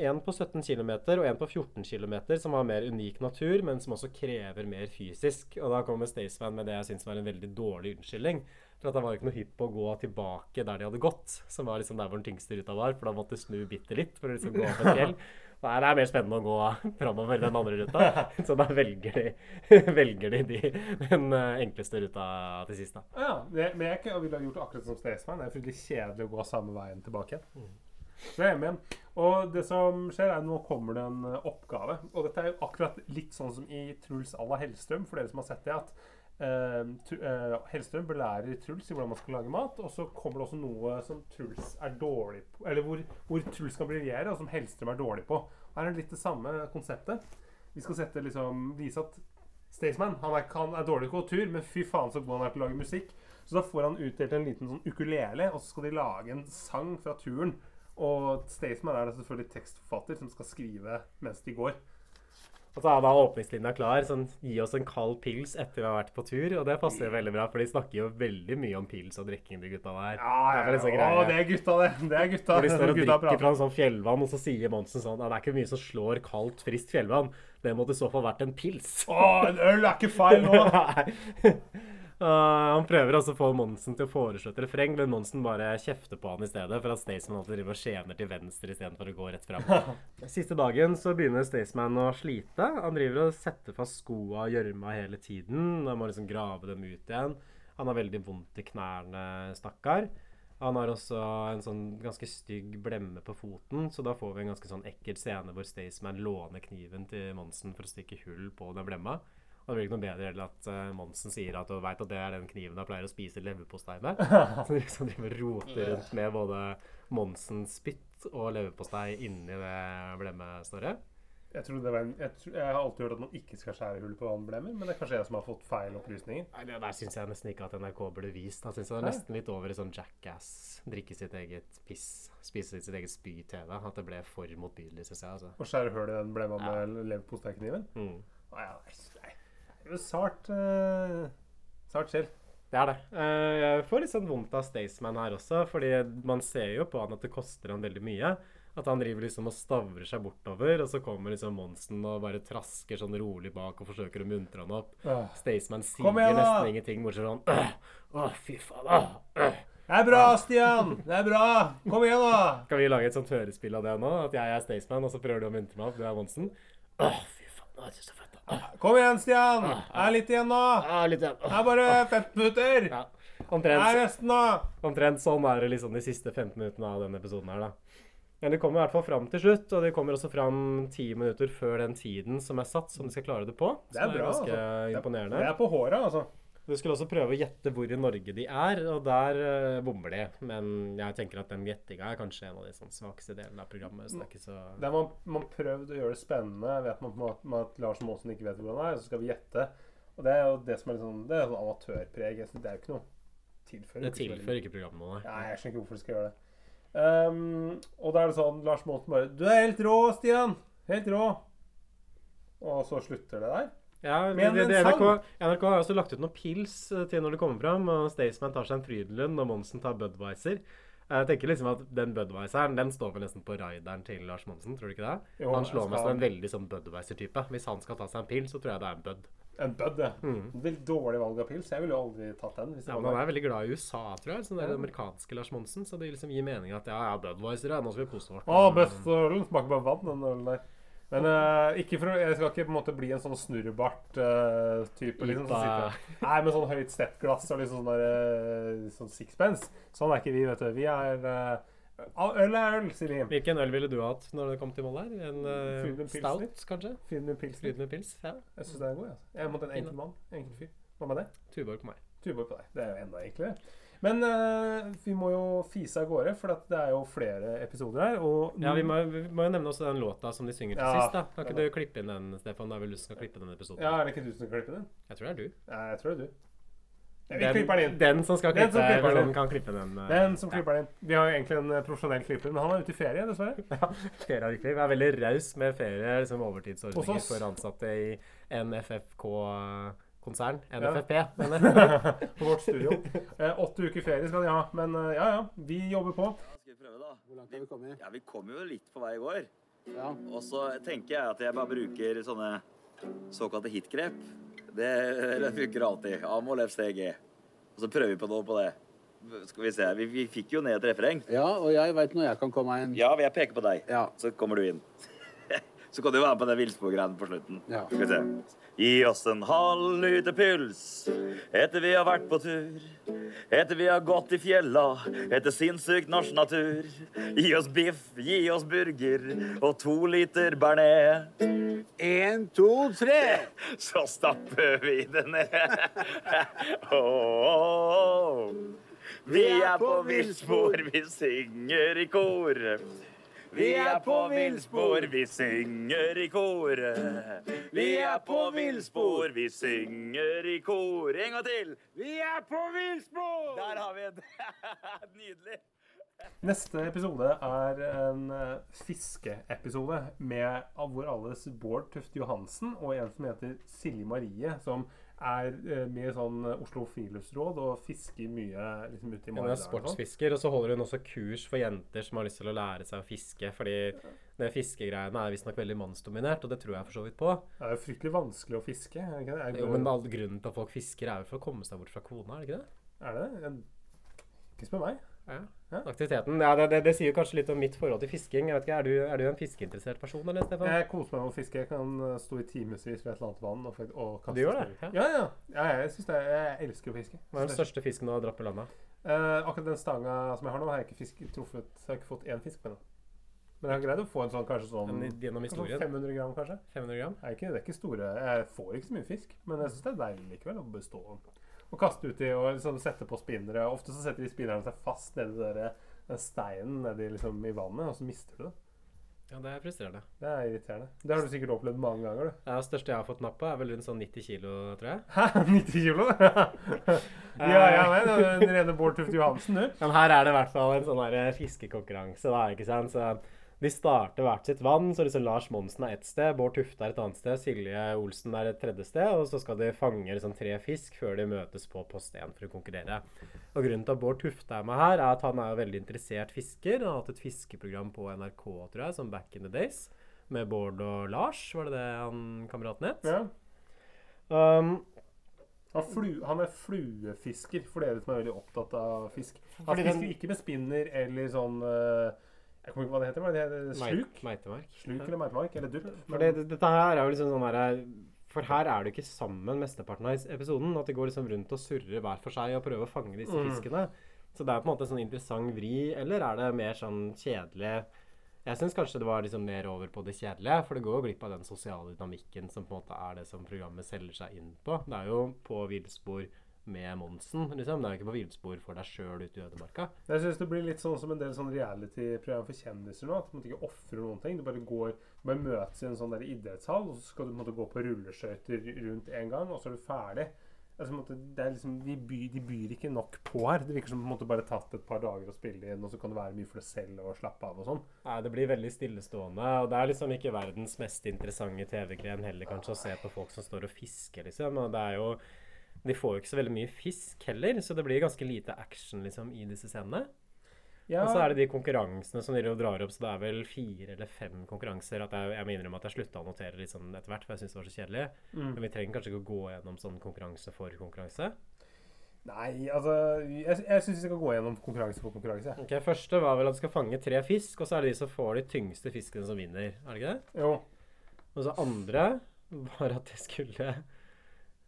Én på 17 km og en på 14 km, som har mer unik natur, men som også krever mer fysisk. Og da kommer Staysman med det jeg syns var en veldig dårlig unnskyldning. For at han var ikke noe hypp på å gå tilbake der de hadde gått, som var liksom der hvor den tyngste ruta var, for da måtte du snu bitte litt for å liksom gå opp et fjell. Nei, det er mer spennende å gå framover den andre ruta. Så da velger de, velger de, de den eh, enkleste ruta til sist, da. Ja, det, men jeg ikke- ville ha gjort akkurat som Staysman. Det er fryktelig kjedelig å gå samme veien tilbake. Så jeg er med. Og det som skjer, er at nå kommer det en eh, oppgave. Og dette er jo akkurat litt sånn som i Truls à la Hellstrøm, for dere som har sett det. at eh, Hellstrøm belærer Truls i hvordan man skal lage mat, og så kommer det også noe som Truls er dårlig på, eller hvor, hvor Truls kan briljere, og som Hellstrøm er dårlig på. Her er det litt det samme konseptet. Vi skal sette liksom, vise at Staysman han er, han er dårlig på tur, men fy faen så god han er til å lage musikk. Så da får han utdelt en liten sånn ukulele, og så skal de lage en sang fra turen. Og Staysman er da selvfølgelig tekstforfatter som skal skrive mens de går. Og så er da åpningslinja klar. Sånn, gi oss en kald pils etter vi har vært på tur. Og det passer jo veldig bra, for de snakker jo veldig mye om pils og drikking, de gutta der. Ja, ja, Det er liksom ja. Å, det er gutta, det. Det er gutta. Hvor de står og drikker fra en sånn fjellvann, og så sier Monsen sånn Ja, det er ikke mye som slår kaldt, friskt fjellvann. Det måtte i så fall vært en pils. Å, en øl er ikke feil nå! Uh, han prøver altså å få Monsen til å foreslå et refreng, men Monsen bare kjefter på han i stedet, for at Staysman alltid driver og skjener til venstre istedenfor å gå rett fram. Siste dagen så begynner Staysman å slite. Han driver og setter fast skoa og gjørma hele tiden. Han må liksom grave dem ut igjen. Han har veldig vondt i knærne, stakkar. Han har også en sånn ganske stygg blemme på foten, så da får vi en ganske sånn ekkel scene hvor Staysman låner kniven til Monsen for å stikke hull på den blemma. Og det blir ikke noe bedre heller at uh, Monsen sier at du vet at det er den kniven han pleier å spise leverpostei med. Så liksom driver og roter rundt med både Monsens spytt og leverpostei inni det blemmesnøret. Jeg, det var en, jeg, tror, jeg har alltid hørt at man ikke skal skjære hull på vannblemmer, men det er kanskje jeg som har fått feil opplysninger. Nei, det der syns jeg nesten ikke at NRK burde vist. Da syns jeg det er nesten litt over i sånn jackass, drikke sitt eget piss, spise sitt eget spy-TV. At det ble for motbydelig, syns jeg. altså. Å skjære hull i den blemma Ja. med leverposteikniven? Mm. Ah, ja, nei. Sart uh, Sart skjell. Det er det. Uh, jeg får litt sånn vondt av Staysman her også, fordi man ser jo på han at det koster han veldig mye. At han driver liksom og stavrer seg bortover, og så kommer liksom Monsen og bare trasker sånn rolig bak og forsøker å muntre han opp. Uh. Staysman sier igjen, nesten ingenting, bortsett fra sånn «Åh, uh, fy faen. da. Uh. Det er bra, Stian! Det er bra! Kom igjen, da! Skal vi lage et sånt hørespill av det nå? At jeg er Staysman, og så prøver du å muntre meg opp, du er Monsen? Åh, fy faen. Det er så fett. Kom igjen, Stian! Det er litt igjen nå! litt igjen. Det er bare 15 minutter! Ja. Det er resten, nå. omtrent sånn er det liksom de siste 15 minuttene av denne episoden her, da. Men de kommer i hvert fall fram til slutt, og de kommer også fram ti minutter før den tiden som er satt, som de skal klare det på. Det er bra, ganske altså. imponerende. Det er på håret, altså. Du skulle også prøve å gjette hvor i Norge de er, og der uh, bommer de. Men jeg tenker at den gjettinga er kanskje en av de sånn svakeste delene av programmet. Så det er man, man prøvd å gjøre det spennende. Vet man på en måte at Lars Monsen ikke vet hvor han er, så skal vi gjette. Og det er jo det som er litt sånn Det er sånn amatørpreg. Det er jo ikke noe tilfører. Det tilfører ikke programmet noe. Nei, jeg skjønner ikke hvorfor de skal gjøre det. Um, og da er det sånn Lars Monsen bare 'Du er helt rå, Stian! Helt rå!' Og så slutter det der. Ja, Men det, det, det! NRK, NRK har også lagt ut noen pils eh, til når det kommer fram. og Staysman tar seg en Frydenlund, og Monsen tar Budwiser. Jeg tenker liksom at Den Budwiseren den står vel nesten på rideren til Lars Monsen. tror du ikke det? Jo, han slår jeg meg som en veldig sånn Budwiser-type. Hvis han skal ta seg en pils, så tror jeg det er en Bud. En Bud, ja. Mm. Veldig dårlig valg av pils. Jeg ville jo aldri tatt den. Hvis Ja, men Han er veldig glad i USA, tror jeg. Sånn er det amerikanske Lars Monsen. Så det liksom gir mening at ja, ja, Budwiser, ja, nå skal vi kose oss. Å, best ølen. Smaker bare vann, den ølen der. Men uh, for, jeg skal ikke på en måte bli en sånn snurrebart-type. liksom, som Ipa. sitter- Nei, med sånn høyt steppglass og liksom sånn, der, uh, sånn sixpence. Sånn er ikke vi, vet du. Vi er eh, Øl er øl, sier vi. Hvilken øl ville du hatt når det kom til mål her? En uh, stout, kanskje? Med pils. Flytende pils? Ja. Jeg syns det er god. Altså. Jeg mot en enkel mann. Enkel fyr. Hva med det? Tuborg på meg. Tuborg på deg. Det er jo enda enklere. Men uh, vi må jo fise av gårde, for det er jo flere episoder her. Ja, vi må, vi må jo nevne også den låta som de synger til Ja, sist. da Kan ikke du klippe inn den, Stefan? Det er vel du som skal klippe den episoden? Ja, Er det ikke du som skal klippe den? Jeg tror det er du. Ja, jeg tror det er du. Ja, vi Den, den den som skal Den klippe som klipper den. den, kan klippe den. eh, Den som ja. klipper den. Vi har jo egentlig en eh, profesjonell klipper, men han er ute i ferie, dessverre. Ja, Ferie har ikke. Vi er veldig raus med ferie, liksom overtidsordninger for ansatte i NFFK-konsern. Ja. NFFP, mener jeg. På vårt studio. Eh, åtte uker ferie skal de ha, men eh, ja ja, vi jobber på. Ja, skal vi prøve, da? Hvor langt har vi kommet? Ja, Vi kom jo litt på vei i går. Ja. Og så tenker jeg at jeg bare bruker sånne såkalte hitgrep. Det, det funker alltid. A må left steg E. Og så prøver vi på noe på det. Skal vi se. Vi, vi fikk jo ned et refreng. ja, og jeg veit når jeg kan komme inn. Ja, jeg peker på deg. Ja. Så kommer du inn. Så kan du være med på det villsporgreiene på slutten. Ja. Skal vi se. Gi oss en halv liter puls etter vi har vært på tur. Etter vi har gått i fjella, etter sinnssykt norsk natur. Gi oss biff, gi oss burger og to liter bearnés. Én, to, tre! Så stapper vi det ned. Åh, Vi er på villspor, vi synger i kor. Vi er på villspor, vi synger i koret. Vi er på villspor, vi synger i kor. En gang til. Vi er på villspor! Der har vi det. Nydelig. Neste episode er en eh, fiskeepisode med av vår alles Bård Tufte Johansen og en som heter Silje Marie, som er eh, med sånn eh, Oslo Friluftsråd og fisker mye liksom ute i Hun er sånn. sportsfisker, og så holder hun også kurs for jenter som har lyst til å lære seg å fiske. Fordi det fiskegreiene er visstnok veldig mannsdominert, og det tror jeg for så vidt på. Det er jo fryktelig vanskelig å fiske. Jo, men all grunnen til at folk fisker, er jo for å komme seg bort fra kona, er det ikke det? er det? Ikke spør meg. Ja. Aktiviteten. Ja, det, det, det sier jo kanskje litt om mitt forhold til fisking. Jeg vet ikke, Er du, er du en fiskeinteressert person, eller, Stefan? Jeg koser meg med å fiske. Jeg kan eh, stå i timevis ved et eller annet vann og, og kaste Du gjør det? Ja, Ja, ja. ja jeg, synes det, jeg elsker å fiske. Hva er den største fisken du har dratt på landet? Eh, akkurat den stanga som jeg har nå, har jeg ikke fisk, truffet Så jeg har ikke fått én fisk med den. Men jeg har greid å få en sånn kanskje sånn gjennom kanskje historien? 500 gram, kanskje. 500 gram? Er, ikke, det er ikke store Jeg får ikke så mye fisk, men jeg syns det er deilig likevel å bestå og kaste uti og liksom sette på spinnere. Ofte så setter de spinnerne seg fast nedi der, den steinen nedi liksom i vannet, og så mister du det. Ja, det er frustrerende. Det er irriterende. Det har du sikkert opplevd mange ganger, du. Det største jeg har fått napp på, er vel rundt sånn 90 kilo, tror jeg. Hæ? 90 kilo? ja, ja, men den rene Bård Tufte Johansen, du. Men her er det i hvert fall en sånn fiskekonkurranse, da, ikke sant. Så de starter hvert sitt vann, så liksom Lars Monsen er ett sted, Bård Tufte er et annet sted, Silje Olsen er et tredje sted, og så skal de fange liksom tre fisk før de møtes på post 1 for å konkurrere. Og Grunnen til at Bård Tufte er med her, er at han er veldig interessert fisker. Han har hatt et fiskeprogram på NRK, tror jeg, som Back in the Days, med Bård og Lars, var det det han kameraten het? Ja. Um, Han, flu, han er fluefisker, for dere som er veldig opptatt av fisk. Han Fordi den- fisker ikke med spinner eller sånn eh, Jeg kommer ikke på hva det heter. Er det heter Sluk? Meitemark. Sluk eller meitemark? Eller dupp? For det, det- dette her er jo liksom sånn her For her er du ikke sammen mesteparten av episoden. At de går liksom rundt og surrer hver for seg og prøver å fange disse Mm. fiskene. Så det er på en måte en sånn interessant vri, eller er det mer sånn kjedelig Jeg syns kanskje det var liksom mer over på det kjedelige, for det går jo glipp av den sosiale dynamikken som på en måte er det som programmet selger seg inn på. Det er jo på villspor med Monsen, liksom. Det er jo ikke på villspor for deg sjøl ute i ødemarka. Jeg synes det blir litt sånn som en del sånn reality-program for kjendiser nå. At du måte ikke ofrer noen ting. Du bare går, du bare møtes i en sånn der idrettshall, og så skal du på en måte gå på rulleskøyter rundt en gang, og så er du ferdig. Altså, måte, er liksom, de, byr, de byr ikke nok på her. Det virker som på en bare tatt et par dager å spille inn, og så kan det være mye for deg selv og slappe av og sånn. Nei, det blir veldig stillestående. Og det er liksom ikke verdens mest interessante TV-gren heller, kanskje, å se på folk som står og fisker, liksom. Og det er jo De får jo ikke så veldig mye fisk heller, så det blir ganske lite action liksom i disse scenene. Ja, Og så er det de konkurransene som de drar opp, så det er vel fire eller fem konkurranser. At jeg, jeg må innrømme at jeg slutta å notere litt sånn etter hvert, for jeg syntes det var så kjedelig. mm. Men vi trenger kanskje ikke å gå gjennom sånn konkurranse for konkurranse. Nei, altså Jeg, jeg syns vi skal gå gjennom konkurranse for konkurranse. Ok, Første var vel at du skal fange tre fisk, og så er det de som får de tyngste fiskene som vinner. Er det ikke det? Jo. Og så andre var at de skulle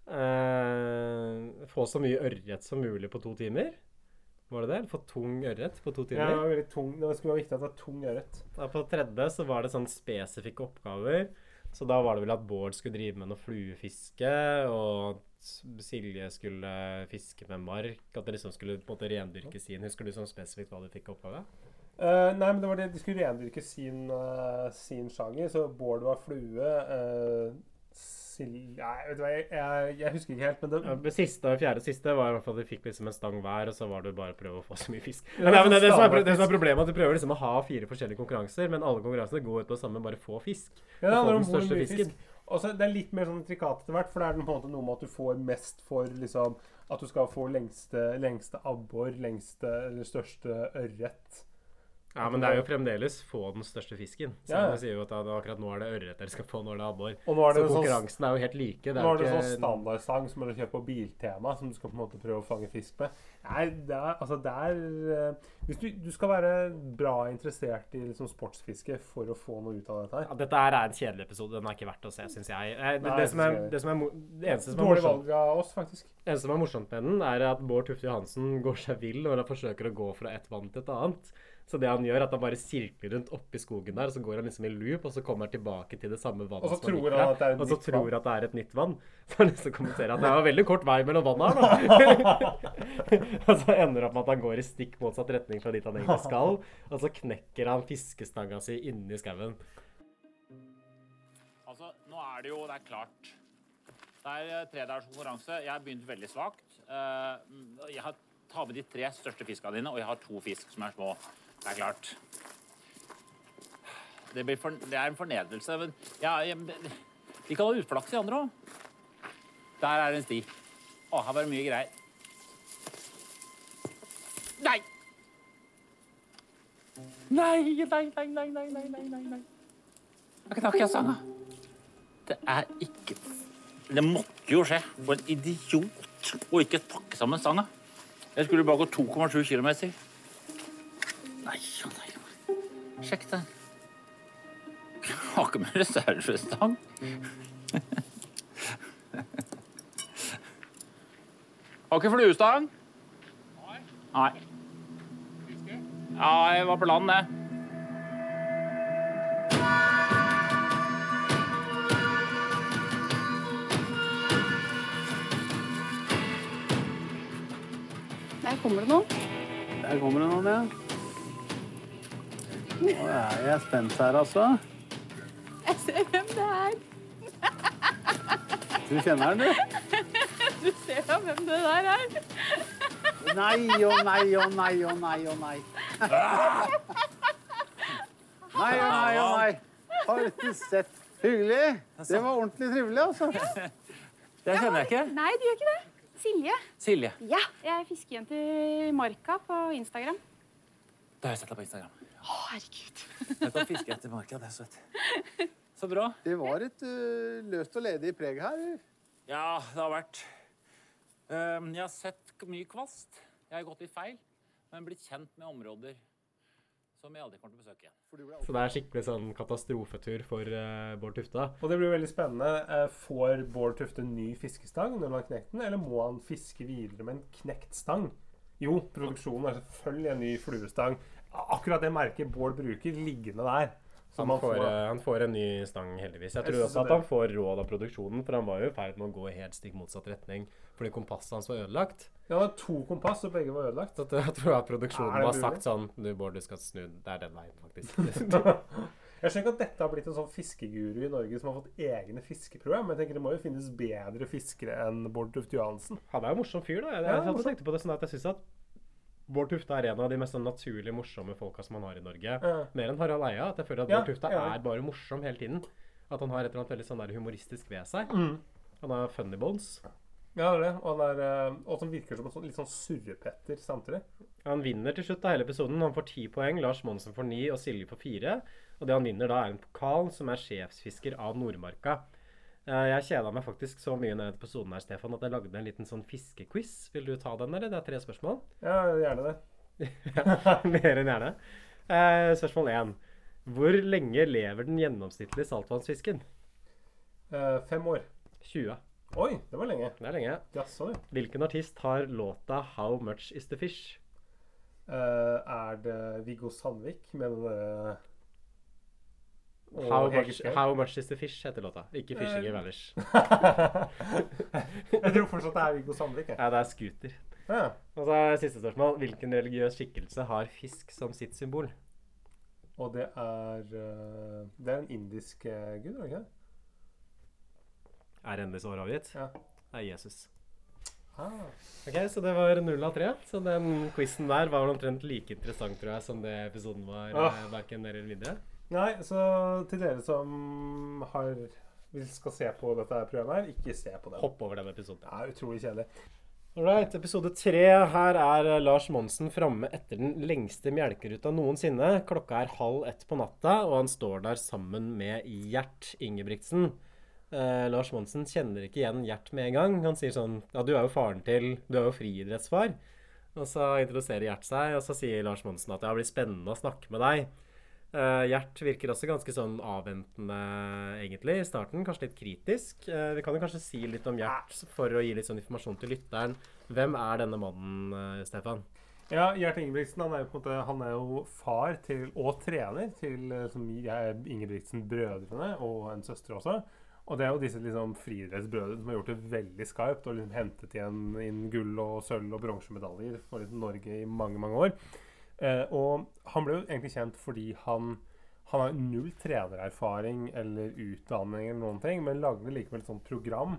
eh, få så mye ørret som mulig på to timer. Var det det? Få tung ørret på to timer? Ja, det var veldig tung. Det skulle være viktig at det var tung ørret. På tredje så var det sånn spesifikke oppgaver. Så da var det vel at Bård skulle drive med noe fluefiske, og at Silje skulle fiske med mark. At det liksom skulle på en måte rendyrke sin. Husker du sånn spesifikt hva du fikk oppgave? Uh, nei, men det var det de skulle rendyrke sin, uh, sin sjanger. Så Bård var flue. eh, Sil... Nei, vet du hva, jeg, jeg, jeg husker ikke helt, men det Ja, det siste og fjerde siste var i hvert fall at de fikk liksom en stang hver, og så var det bare å prøve å få så mye fisk. Ja, Nei, men det, det, som er, det som er problemet, er at du prøver liksom å ha fire forskjellige konkurranser, men alle konkurransene går ut på det samme, bare få fisk. Ja, det Få den største fisken. fisk. Og så Det er litt mer sånn trikat etter hvert, for det er på en måte noe med at du får mest for liksom At du skal få lengste, lengste abbor, lengste eller største ørret. Ja, men det er jo fremdeles få den største fisken. Så Ja, sier jo at akkurat nå er det ørret dere skal få når det er abbor. Så sånn, konkurransen er jo helt like. Nå er det ikke... sånn ikke standardstang som du kjøper på Biltema, som du skal på en måte prøve å fange fisk med. Nei, det er, altså det er eh, Hvis du, du skal være bra interessert i liksom sportsfiske for å få noe ut av dette her. ja, Dette er en kjedelig episode. Den er ikke verdt å se, syns jeg. Det, Nei, det, som er, det, som er, det eneste som er Dårlig morsomt valg av oss, faktisk. eneste som er morsomt med den, er at Bård Tufte Johansen går seg vill når han forsøker å gå fra et vann til et annet. Så det han gjør, er at han bare sirkler rundt oppi skogen der, og så går han liksom i loop, og så kommer han tilbake til det samme vannet. Og så som han tror han at det er et Og så nytt tror vann. at det er et nytt vann. Så han liksom kommenterer at det var veldig kort vei mellom vanna her, da. og så ender det opp med at han går i stikk motsatt retning fra dit han egentlig skal, og så knekker han fiskestanga si inni skauen. Altså, nå er det jo Det er klart. Det er tredagers tredags konkurranse. Jeg har begynt veldig svakt. Eh, Jeg har tar med de tre største fiskene dine, og jeg har to fisk som er små. Det er klart. Det, for, det er en fornedrelse. Men ja, de kan ha uflaks, i andre òg. Der er det en sti. Å, her var det mye greier. Nei! Nei, nei, nei, nei, nei, nei, nei, nei. Jeg knakk jeg sanga. Det er ikke Det måtte jo skje. For en idiot å ikke pakke sammen sanga. Jeg skulle bare gå 2,7 km. Nei og nei. Sjekk det. Jeg har ikke med reservestang. Har ikke fluestang? Nei. Ja, jeg var på land, det. Der kommer det noen. Der kommer det noen, ja. Nå er jeg spent her, altså. Jeg ser hvem det er. Du kjenner den, du? Du ser jo hvem det der er. Nei og nei og nei og nei og nei. Nei og nei og nei. Har du sett? Hyggelig. Det var ordentlig trivelig, altså. Det kjenner jeg ikke. Nei, du gjør ikke det. Silje. Silje. Ja, jeg er fiskejente i Marka på Instagram. Da har jeg sett deg på Instagram. Å, herregud. Jeg kan fiske etter marka, det er søtt. Så bra. Det var et uh, løst og ledig preg her. Ja, det har vært Ehm, Jeg har sett mye kvast. Jeg har gått litt feil, men blitt kjent med områder som jeg aldri kommer til å besøke igjen. Så det er skikkelig sånn katastrofetur for uh, Bård Tufte. Og det blir veldig spennende. Eh, Får Bård Tufte ny fiskestang når han har knekt den, eller må han fiske videre med en knekt stang? Jo, produksjonen er selvfølgelig en ny fluestang. Akkurat det merket Bård bruker, liggende der. Han får, får, eh, han får en ny stang, heldigvis. Jeg Jeg tror også at han får råd av produksjonen, for han var jo i ferd med å gå i helt stikk motsatt retning fordi kompasset hans var ødelagt. ja, han var to kompass, og begge var ødelagt. Så jeg tror at produksjonen det har sagt sånn Du, Bård, du skal snu. Det er den veien, faktisk. Jeg skjønner ikke at dette har blitt en sånn fiskeguru i Norge som har fått egne fiskeprogram. Jeg tenker det må jo finnes bedre fiskere enn Bård Tufte Johansen. Han er jo morsom fyr, da. Jeg, Ja, jeg, jeg tenkte på det sånn at jeg syns at Bård Tufte er en av de mest sånn naturlig morsomme folka som man har i Norge. Ja. Mer enn Harald Eia. At jeg føler at Bård Tufte er bare morsom hele tiden. At han har et eller annet veldig sånn der humoristisk ved seg. Mm. Han har funny bones. Ja, det er det. Og, han er, eh, og som virker som en sånn, litt sånn surrepetter samtidig. Han vinner til slutt av hele episoden. Han får ti poeng, Lars Monsen får ni og Silje får fire. Og det han vinner da, er en pokal som er sjefsfisker av Nordmarka. Eh, Jeg kjeda meg faktisk så mye i denne episoden her, Stefan, at jeg lagde en liten sånn fiskequiz. Vil du ta den, eller? Det er tre spørsmål. Ja, gjerne det. Mer enn gjerne. Eh, spørsmål én. Hvor lenge lever den gjennomsnittlige saltvannsfisken? Eh, fem år. 20. Oi, det var lenge. Det er lenge. Jaså, du. Hvilken artist har låta 'How Much Is The Fish'? Eh, er det Viggo Sandvik med den derre og How much, how much Is The Fish heter låta. Ikke 'Fishing uh, in Vanish'. jeg tror fortsatt det er Viggo Sandvik. Ja, det er scooter. Ja. Og så er siste spørsmål. Hvilken religiøs skikkelse har fisk som sitt symbol? Og det er eh, Det er en indisk eh, gud, er det ikke? Er endelig svar avgitt? Ja. Det er Jesus. Ah. Ok, Så det var null av tre. Så den quizen der var omtrent like interessant tror jeg, som det episoden var. Ah. eh, Hverken mer eller mindre. Nei, så til dere som har vil skal se på dette programmet her, ikke se på det. Hopp over den episoden. Det er utrolig kjedelig. Alright, episode tre. Her er eh, Lars Monsen framme etter den lengste melkeruta noensinne. Klokka er halv ett på natta, og han står der sammen med Gjert Ingebrigtsen. Eh, Lars Monsen kjenner ikke igjen Gjert med en gang. Han sier sånn Ja, du er jo faren til Du er jo friidrettsfar. Og så introduserer Gjert seg, og så sier Lars Monsen at det blir spennende å snakke med deg. Uh, Gjert virker også ganske sånn avventende, egentlig, i starten. Kanskje litt kritisk. Uh, vi kan jo kanskje si litt om Gjert for å gi litt sånn informasjon til lytteren. Hvem er denne mannen, uh, Stefan? Ja, Gjert Ingebrigtsen han er jo på en måte Han er jo far til, og trener til som jeg, Ingebrigtsen-brødrene, og en søster også. Og det er jo disse liksom friidrettsbrødrene som har gjort det veldig skarpt og liksom hentet igjen inn gull og sølv og bronsemedaljer for liksom Norge i mange, mange år. Eh, og han ble jo egentlig kjent fordi han han har null trenererfaring eller utdanning, eller noen ting, men lagde likevel et sånt program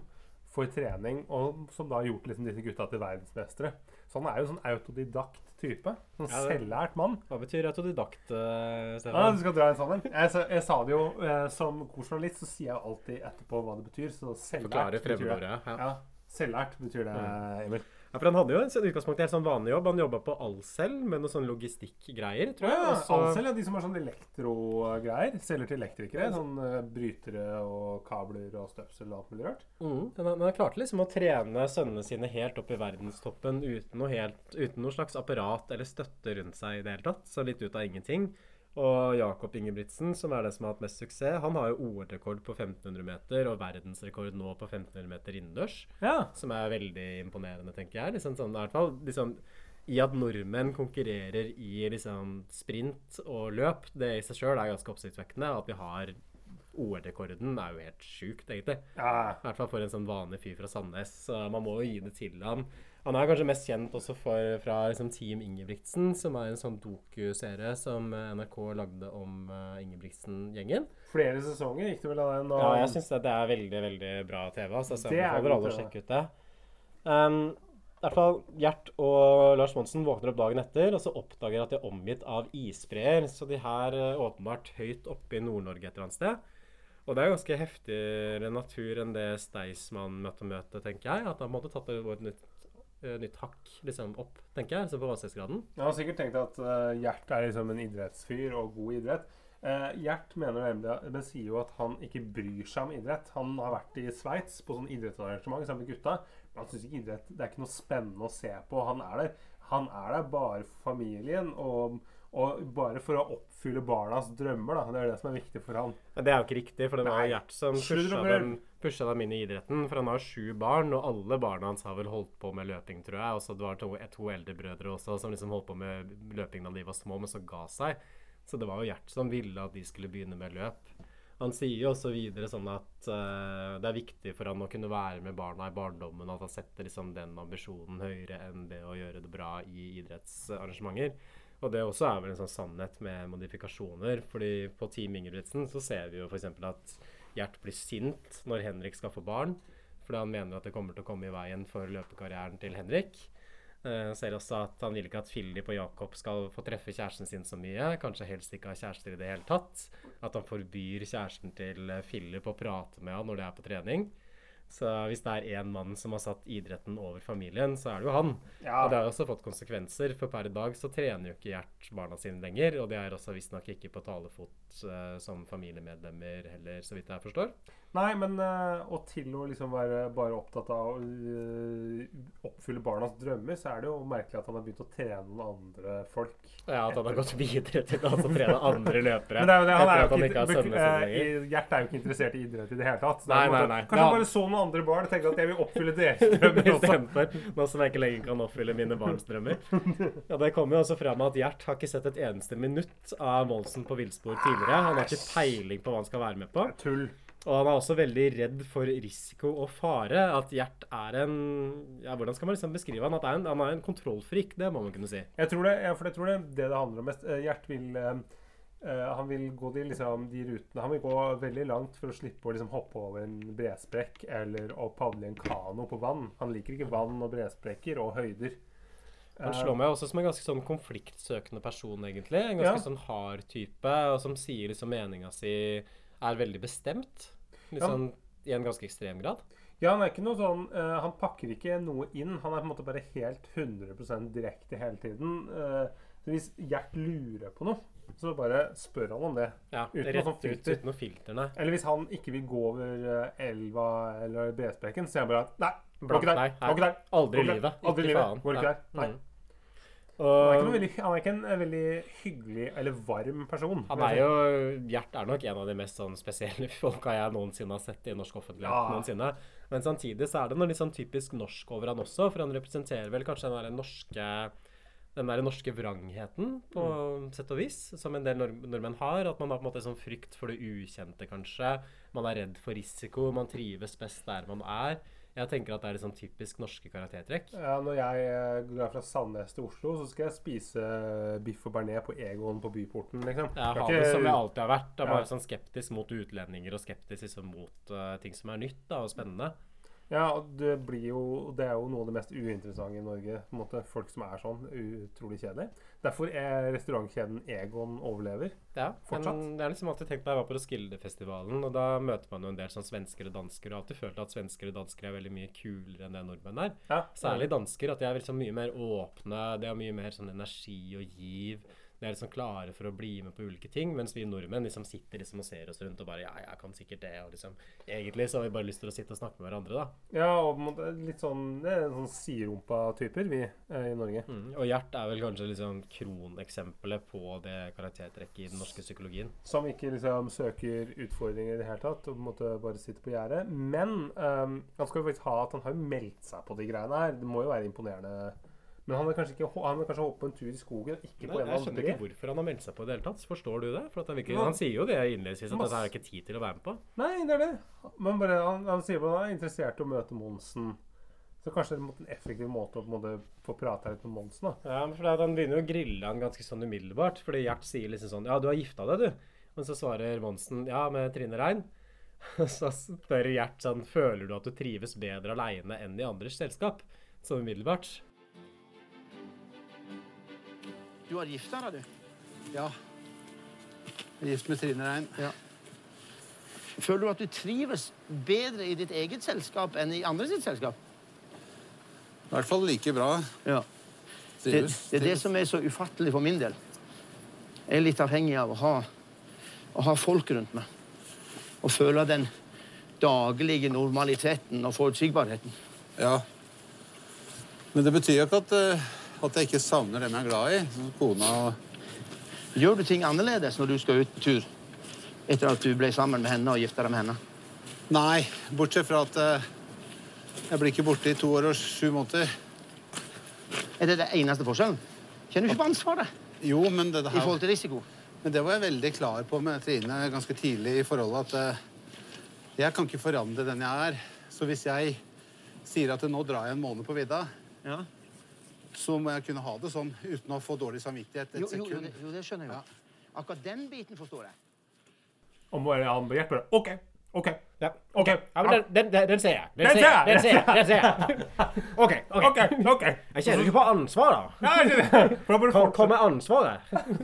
for trening, og som da har gjort liksom disse gutta til verdensmestere. Så han er jo sånn autodidakt type. Sånn Ja, selvlært mann. Hva betyr autodidakt, eh, Ja, du skal dra en sånn en. Jeg, jeg sa det jo eh, som journalist, så sier jeg alltid etterpå hva det betyr. Så selvlært Forklare betyr det. Ja. Ja, selvlært betyr det, Emil. Ja, for han hadde jo en sånn utgangspunkt en sånn vanlig jobb. Han jobba på Alcel med noe sånn logistikkgreier, tror jeg. Ja, og så- Alcel er de som har sånn elektrogreier. Selger til elektrikere. Sånn uh, brytere og kabler og støpsel og alt mulig rart. Mm, men han, han klarte liksom å trene sønnene sine helt opp i verdenstoppen uten noe, helt, uten noe slags apparat eller støtte rundt seg i det hele tatt. Så litt ut av ingenting. Og Jakob Ingebrigtsen, som er den som har hatt mest suksess, han har jo OL-rekord på 1500 meter og verdensrekord nå på 1500 meter innendørs. Ja. Som er veldig imponerende, tenker jeg. Liksom sånn, i hvert fall liksom, I at nordmenn konkurrerer i liksom, sprint og løp, det i seg sjøl er ganske oppsiktsvekkende. At vi har OL-rekorden er jo helt sjukt, egentlig. Ja, I hvert fall for en sånn vanlig fyr fra Sandnes. Så man må jo gi det til ham. Han er kanskje mest kjent også for, fra liksom, Team Ingebrigtsen, som er en sånn dokuserie som eh, NRK lagde om uh, Ingebrigtsen-gjengen. flere sesonger gikk det vel av den. Og Ja, jeg syns det er veldig veldig bra TV. Altså, så jeg er anbefaler alle å sjekke ut det. Um, I hvert fall Gjert og Lars Monsen våkner opp dagen etter og så oppdager at de er omgitt av isbreer. Så de her eh, åpenbart høyt oppe i Nord-Norge et eller annet sted. Og det er ganske heftigere natur enn det Staysman møtte møte, tenker jeg. At han måtte tatt det et nytt, uh, nytt hakk liksom opp, tenker jeg, så på vanskelighetsgraden. Jeg har sikkert tenkt at uh, Gjert er liksom en idrettsfyr og god idrett. Uh, Gjert mener nemlig, men sier jo at han ikke bryr seg om idrett. Han har vært i Sveits på sånn idrettsarrangement sammen med gutta. Men han syns ikke idrett det er ikke noe spennende å se på. Han er der, han er der bare for familien og, og bare for å oppfylle barnas drømmer. Da. Det er det som er viktig for han. Men det er jo ikke riktig, for det var Gjert som pusha dem, pusha dem inn i idretten. For han har sju barn, og alle barna hans har vel holdt på med løping, tror jeg. Og så det var to, to eldre brødre også som liksom holdt på med løping da de var små, men så ga seg. Så det var jo Gjert som ville at de skulle begynne med løp. Han sier jo også videre sånn at uh, det er viktig for han å kunne være med barna i barndommen, at han setter liksom den ambisjonen høyere enn det å gjøre det bra i idrettsarrangementer. Og det også er vel en sånn sannhet med modifikasjoner. fordi på Team Ingebrigtsen så ser vi jo f.eks. at Gjert blir sint når Henrik skal få barn. Fordi han mener at det kommer til å komme i veien for løpekarrieren til Henrik. Uh, ser også at han vil ikke at Philip og Jakob skal få treffe kjæresten sin så mye. Kanskje helst ikke ha kjærester i det hele tatt. At han forbyr kjæresten til eh, Philip å prate med han når de er på trening. Så hvis det er én mann som har satt idretten over familien, så er det jo han. Ja. Og det har også fått konsekvenser, for per i dag så trener jo ikke Gjert barna sine lenger. Og de er også visstnok ikke på talefot eh, som familiemedlemmer heller, så vidt jeg forstår. Nei, men uh, og til å liksom være bare opptatt av å uh, oppfylle barnas drømmer, så er det jo merkelig at han har begynt å trene noen andre folk. Ja, At han har gått videre til å altså, trene andre løpere. Men det er han er jo ikke, ikke eh, Gjert er jo ikke interessert i idrett i det hele tatt. Nei, nei, nei. Kanskje Ja. han bare så noen andre barn og tenkte at jeg vil oppfylle deres drømmer også. Nå som jeg ikke lenger kan oppfylle mine barns drømmer. Ja, Det kommer jo også fram at Gjert har ikke sett et eneste minutt av Monsen på villspor tidligere. Han har ikke peiling på hva han skal være med på. Tull. Og han er også veldig redd for risiko og fare. At Gjert er en Ja, hvordan skal man liksom beskrive han? At er en, han er en kontrollfrik, det må man kunne si. Jeg tror det, ja, for jeg tror det, det det handler om mest eh, Gjert vil eh, eh, Han vil gå de, liksom, de rutene Han vil gå veldig langt for å slippe å liksom, hoppe over en bresprekk eller å padle i en kano på vann. Han liker ikke vann og bresprekker og høyder. Han slår meg også som en ganske sånn konfliktsøkende person, egentlig. En ganske Ja. sånn hard type, og som sier liksom meninga si er veldig bestemt. Liksom Ja. i en ganske ekstrem grad. Ja, han er ikke noe sånn uh, Han pakker ikke noe inn. Han er på en måte bare helt 100% direkte hele tiden. Uh, så hvis Gjert lurer på noe, så bare spør han om det. Ja, Uten Rett sånn ut uten noe filter, nei. Eller hvis han ikke vil gå over eh, elva eller bresprekken, sier han bare at Nei, Blank nei, nei. Ikke der. Aldri i livet. Aldri Ikke livet. faen. Går ikke der. Nei. Mm. Han er, ikke veldig, han er ikke en eh, veldig hyggelig eller varm person. han er jo Gjert er nok en av de mest sånn spesielle folka jeg noensinne har sett i norsk offentlighet. Ja. noensinne. Men samtidig så er det noe litt sånn typisk norsk over han også, for han representerer vel kanskje den der norske den der norske vrangheten, på sett og vis, som en del nord nordmenn har. At man har på en måte sånn frykt for det ukjente, kanskje. Man er redd for risiko. Man trives best der man er. Jeg tenker at det er sånn typisk norske karaktertrekk. Ja, når jeg eh, går fra Sandnes til Oslo, så skal jeg spise biff og bearnés på Egon på Byporten, liksom. Jeg Skal har det som jeg alltid har vært. Jeg er Ja. bare sånn skeptisk mot utlendinger og skeptisk liksom mot uh, ting som er nytt da, og spennende. Ja, det blir jo Det er jo noe av det mest uinteressante i Norge. på en måte Folk som er sånn utrolig kjedelig. Derfor er restaurantkjeden Egon overlever. Ja, Fortsatt. Men jeg har liksom alltid tenkt da jeg var på Roskilde-festivalen, og da møter man jo en del sånn svensker og dansker, og alltid følt at svensker og dansker er veldig mye kulere enn det nordmenn er. Ja, Særlig dansker, at de er liksom mye mer åpne, de har mye mer sånn energi og giv. De er liksom klare for å bli med på ulike ting, mens vi nordmenn liksom sitter liksom og ser oss rundt og bare Ja, jeg kan sikkert det, og liksom Egentlig så har vi bare lyst til å sitte og snakke med hverandre, da. Ja, og litt sånn sånn siderumpa-typer, vi eh, i Norge. Mm. Og Gjert er vel kanskje liksom kroneksempelet på det karaktertrekket i den norske psykologien. Som ikke liksom søker utfordringer i det hele tatt, og på en måte bare sitter på gjerdet. Men um, han skal jo faktisk ha at han har meldt seg på de greiene her. Det må jo være imponerende Men han vil kanskje ikke han har kanskje holdt på en tur i skogen, ikke på Nei, en jeg skjønner ikke hvorfor han har meldt seg på i det hele tatt. Forstår du det? For at ikke. Han sier jo det innledningsvis, at Masse. dette er ikke tid til å være med på. Nei, det er det. Men bare, han, han sier bare han er interessert i å møte Monsen. Så kanskje det er en effektiv måte å på måte, få prata litt med Monsen, da. Ja, for at Han begynner jo å grille han ganske sånn umiddelbart. Fordi Gjert sier liksom sånn Ja, du har gifta deg, du. Men så svarer Monsen ja, med Trine Rein. Så spør Gjert sånn Føler du at du trives bedre aleine enn i andres selskap? Sånn umiddelbart. Du har gifta deg, du. Ja. Jeg er gift med Trine Rein. Ja. Føler du at du trives bedre i ditt eget selskap enn i andre sitt selskap? I hvert fall like bra. Ja. Det, Trives. det er det som er så ufattelig for min del. Jeg er litt avhengig av å ha, å ha folk rundt meg. Og føle den daglige normaliteten og forutsigbarheten. Ja. Men det betyr jo ikke at, eh, at jeg ikke savner dem jeg er glad i. Kona og Gjør du ting annerledes når du skal ut på tur? Etter at du ble sammen med henne og gifta deg med henne? Nei, bortsett fra at eh, jeg blir ikke borte i to år og sju måneder. Er det det eneste forskjellen? Kjenner du ikke på ansvaret Jo, men det i her forhold til risiko? Men det var jeg veldig klar på med Trine ganske tidlig i forholdet at eh, jeg kan ikke forandre den jeg er. Så hvis jeg sier at nå drar jeg en måned på vidda, Ja. Så må jeg kunne ha det sånn uten å få dårlig samvittighet et Jo, jo, jo, sekund. det, jo, det skjønner jeg jo. Akkurat den biten forstår jeg. Og må bare, han bare, bare OK, OK. Ja, OK. ja men den, den, den, den ser jeg. Den, ser jeg. Den ser jeg. Den ser jeg. OK. ok. OK. Jeg kjenner ikke på ansvar, da. Ja, jeg skjønner. Da bare Kom, kom fortsett. med ansvaret.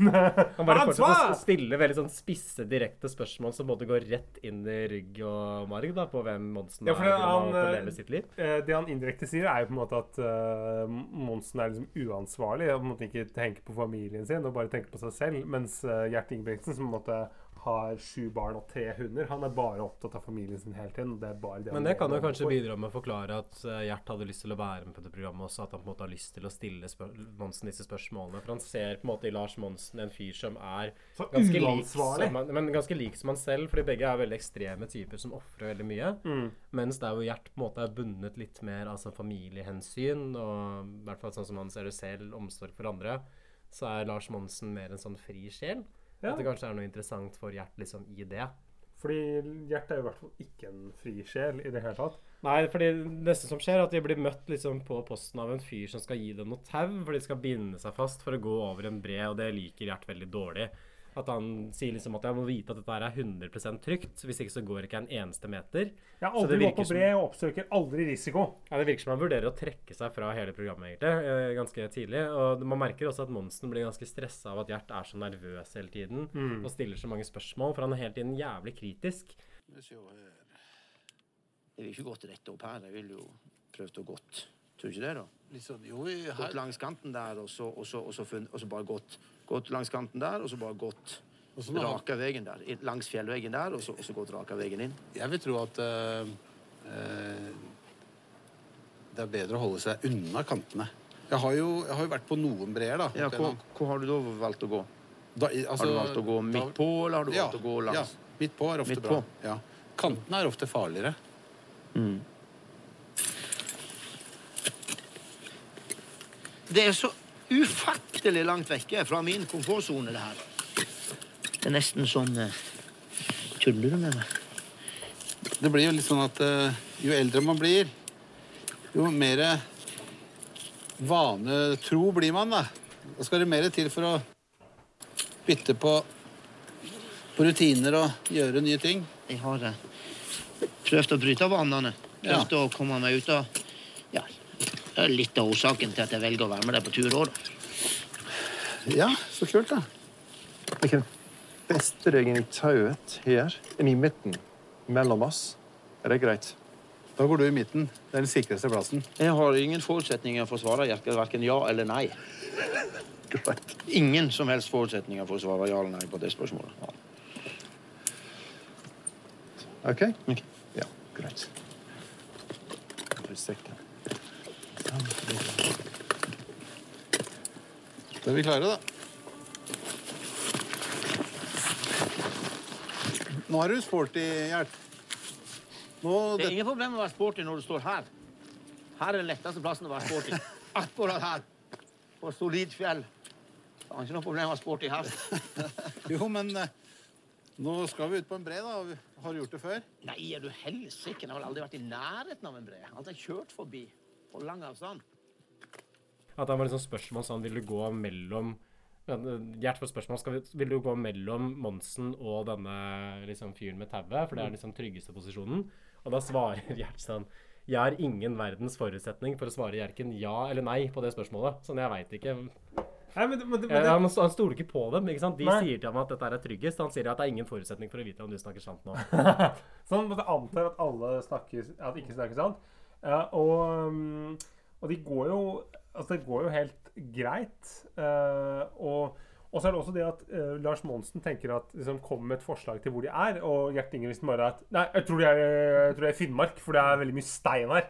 Han bare fortsetter å stille veldig sånn spisse, direkte spørsmål som både går rett inn i rygg og marg da, på hvem Monsen Ja, for er. det- han, eh, leve sitt liv. Eh, Det han indirekte sier, er jo på en måte at uh, Monsen er liksom uansvarlig. og måtte ikke tenke på familien sin og bare tenke på seg selv. Mens uh, Gjert Ingebrigtsen, som på en måte har sju barn og tre hunder, han er bare opptatt av familien sin hele tiden. Det er bare det Men det kan jo kanskje bidra med å forklare at eh, Gjert hadde lyst til å være med på det programmet også. At han på en måte har lyst til å stille Monsen disse spørsmålene. For han ser på en måte i Lars Monsen en fyr som er ganske lik som han, men ganske lik som han selv, fordi begge er veldig ekstreme typer som ofrer veldig mye. Mm. Mens der hvor Gjert på en måte er bundet litt mer av altså familiehensyn, og i hvert fall sånn som han ser det selv, omsorg for andre, så er Lars Monsen mer en sånn fri sjel. Ja. At det kanskje er noe interessant for Gjert liksom i det. Fordi Gjert er jo i hvert fall ikke en fri sjel i det hele tatt. Nei, for det neste som skjer, er at de blir møtt liksom på posten av en fyr som skal gi dem noe tau, for de skal binde seg fast for å gå over en bre, og det liker Gjert veldig dårlig. At han sier liksom at jeg må vite at dette er 100% trygt, hvis ikke så går ikke en eneste meter. Jeg har aldri gått på bre og oppsøker aldri risiko. Ja, Det virker som han vurderer å trekke seg fra hele programmet egentlig, eh, ganske tidlig. Og man merker også at Monsen blir ganske stressa av at Gjert er så nervøs hele tiden Mm. og stiller så mange spørsmål, for han er hele tiden jævlig kritisk. Jeg vil ikke gått rett opp her. Jeg vil jo prøvd å gått. Tror du ikke det, da? Litt sånn, jo, i- Gått langs kanten der, og så, og så, og så, funnet, og så bare gått. Gått langs kanten der, og så bare gått Og så raka veien der. Langs fjellveggen der, og så, og så gått raka veien inn. jeg vil tro at eh, eh, det er bedre å holde seg unna kantene. Jeg har jo, jeg har jo vært på noen breer, da. Ja, hvor, hvor har du da valgt å gå? Da, altså, Har du valgt å gå midt da- på, eller har du Ja, valgt å gå langs? ja. Midt på er ofte Midt bra. Ja. Kantene er ofte farligere. Det er så ufattelig langt vekke fra min komfortsone, det her. Det er nesten sånn uh, Tuller du med meg? Det blir jo litt sånn at uh, jo eldre man blir, jo mer vanetro blir man, da. Da skal det mer til for å bytte på, på rutiner og gjøre nye ting. Jeg har uh, prøvd å bryte vanene. Prøvd å komme meg ut av Ja, det er litt av årsaken til at jeg velger å være med deg på tur òg, da. Ja, så kult, da. Jeg kan feste deg inn i tauet her, inn i midten, mellom oss. Er det greit? Da går du i midten. Det er den sikreste plassen. Jeg har ingen forutsetninger for å svare verken ja eller nei. Greit. Ingen som helst forutsetninger for å svare ja eller nei på det spørsmålet. OK? Ok. Ja, greit. Forsiktig. Da er vi klare, da. Nå er du sporty, Gjert. Nå, Det er ingen problem med å være sporty når du står her. Her er den letteste plassen å være sporty. Akkurat her. på solid fjell. Det var ikke noe problem å være sporty her. Jo, men eh, nå skal vi ut på en bre, da. Har du gjort det før? Nei, er du helsike? Jeg har vel aldri vært i nærheten av en bre. Alt er kjørt forbi. På lang avstand. At det var liksom spørsmål sånn Vil du gå mellom Gjert får spørsmål skal vi, Vil du gå mellom Monsen og denne liksom, fyren med tauet, for det er liksom tryggeste posisjonen. Og da svarer Gjert sånn Jeg har ingen verdens forutsetning for å svare Gjerken ja eller nei på det spørsmålet. Sånn, jeg veit ikke. Nei, men, men, men, ja, han, han stoler ikke på dem. ikke sant? De Nei. sier til ham at dette er tryggest. Han sier at det er ingen forutsetning for å vite om du snakker sant nå. Sånn måtte jeg antar at alle snakker, at ikke snakker sant. Ja, og, um, og de går jo Altså, det går jo helt greit. Eh, og, og så er det også det at uh, Lars Monsen tenker at liksom kommer med et forslag til hvor de er, og Gjert Ingebrigtsen bare at Nei, jeg tror er, jeg tror de er Finnmark, for det er veldig mye stein her.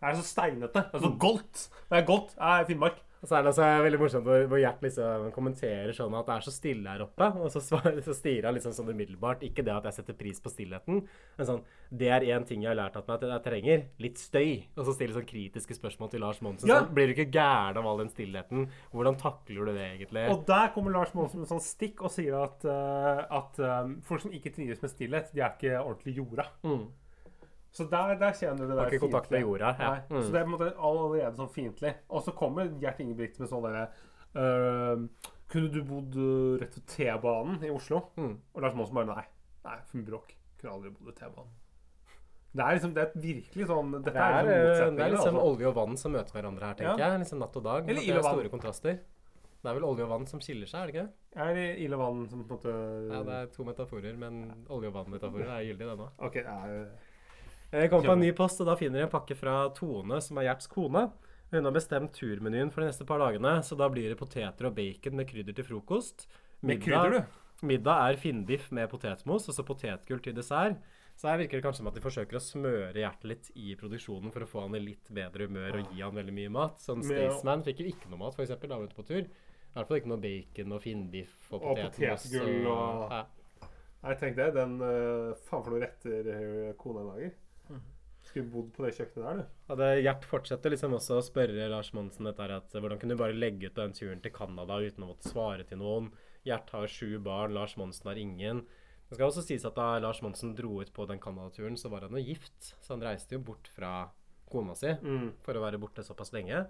Det er så steinete. Det er så goldt. Det er goldt. Det er Finnmark. Og så er det også veldig morsomt hvor, Gjert liksom kommenterer sånn at det er så stille her oppe. Og så, så stier han liksom sånn umiddelbart. Ikke det at jeg setter pris på stillheten, men sånn Det er én ting jeg har lært at meg at jeg trenger. Litt støy. Og så stiller sånn kritiske spørsmål til Lars Monsen. Ja. Sånn, blir du ikke gæren av all den stillheten? Hvordan takler du det egentlig? Og der kommer Lars Monsen med sånn stikk og sier at, uh, at um, folk som ikke trives med stillhet, de er ikke ordentlig jorda. Mm. Så der, der kjenner du det der fiendtlige. jorda, ja. Mm. Så det er på en måte allerede sånn fiendtlig. Og så kommer Gjert Ingebrigtsen med sånn derre uh, Kunne du bodd rett ved T-banen i Oslo? Mm. Og Lars Monsen bare nei. Nei, for bråk. Kunne aldri bodd ved T-banen. Det er liksom, det er virkelig sånn Det er, er, det er liksom altså. olje og vann som møter hverandre her, tenker Ja. jeg. Liksom natt og dag. Eller ild og vann. store kontraster. Det er vel olje og vann som skiller seg, er det ikke? det? Er det ild og vann som på en måte Ja, det er to metaforer, men olje- og vann-metaforer er gyldig, det nå. Okay, er Jeg kommer på en ny post, og da finner jeg en pakke fra Tone, som er Gjerts kone. Hun har bestemt turmenyen for de neste par dagene, så da blir det poteter og bacon med krydder til frokost. Med krydder, du? Middag er finnbiff med potetmos, og så potetgull til dessert. Så her virker det kanskje som at de forsøker å smøre hjertet litt i produksjonen for å få han i litt bedre humør og gi han veldig mye mat. Sånn. Staysman fikk jo ikke noe mat, eksempel, da han var ute på tur. I hvert fall ikke noe bacon og finnbiff og potetmos. Og potetgull og- ja. Nei, tenk det. Den uh, Faen for noen retter øh, kona lager. Skulle bodd på det kjøkkenet der, du. Hadde Gjert fortsetter liksom også å spørre Lars Monsen dette her at hvordan kunne du bare legge ut den turen til Canada uten å måtte svare til noen? Gjert har sju barn, Lars Monsen har ingen. Det skal også sies at da Lars Monsen dro ut på den Canada-turen, så var han jo gift. Så han reiste jo bort fra kona si for å være borte såpass lenge.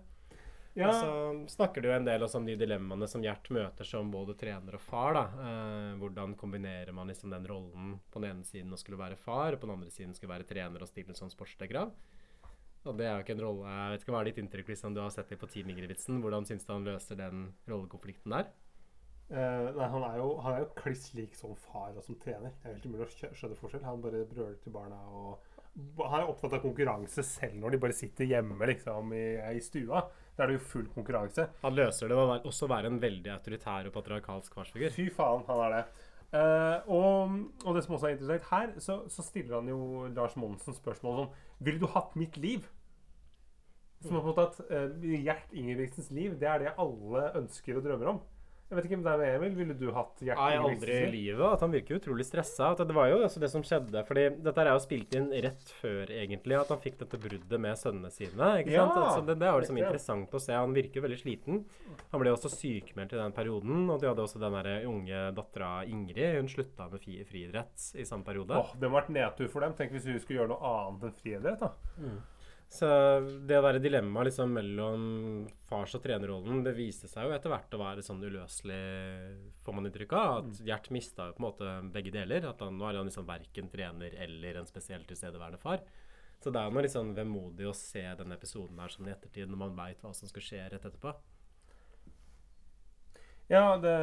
Ja. Og så snakker du en del også om de dilemmaene som Gjert møter som både trener og far. da. Eh, hvordan kombinerer man liksom den rollen på den ene siden å skulle være far, og på den andre siden skulle være trener og stille sånn sportslegger? Og det er jo ikke en rolle Jeg vet ikke hva er ditt inntrykk hvis du har sett det på Team Ingebrigtsen? Hvordan syns du han løser den rollekonflikten der? Eh, nei, han er jo, han er jo kliss lik som far og som trener. Det er helt umulig å skjønne forskjell. Han bare brøler til barna og Han er opptatt av konkurranse selv når de bare sitter hjemme liksom i, i stua. Da er det jo full konkurranse. Han løser det ved å være- også en veldig autoritær og patriarkalsk farsfigur. Fy faen, han er det. Uh, og, og det som også er interessant her, så, så stiller han jo Lars Monsen spørsmål sånn Ville du hatt mitt liv? Som på en måte at uh, Gjert Ingebrigtsens liv, det er det alle ønsker og drømmer om. Jeg vet ikke med deg, Emil. Ville du hatt hjertet Nei, aldri i livet. At han virker utrolig stressa. Det var jo altså det som skjedde. fordi dette er jo spilt inn rett før egentlig at han fikk dette bruddet med sønnene sine. ikke Ja, sant? Altså, det, det er jo liksom interessant å se. Han virker veldig sliten. Han ble også sykemeldt i den perioden. Og de hadde også den der unge dattera Ingrid. Hun slutta med friidrett i samme periode. Åh, Det må ha vært nedtur for dem. Tenk hvis hun skulle gjøre noe annet enn friidrett. da. Så det der dilemmaet liksom mellom fars- og trenerrollen, det viste seg jo etter hvert å være sånn uløselig, får man inntrykk av. At Gjert mista jo på en måte begge deler. At han, nå er han liksom verken trener eller en spesielt tilstedeværende far. Så det er jo noe liksom vemodig å se denne episoden her sånn i ettertid, når man veit hva som skal skje rett etterpå. Ja, det,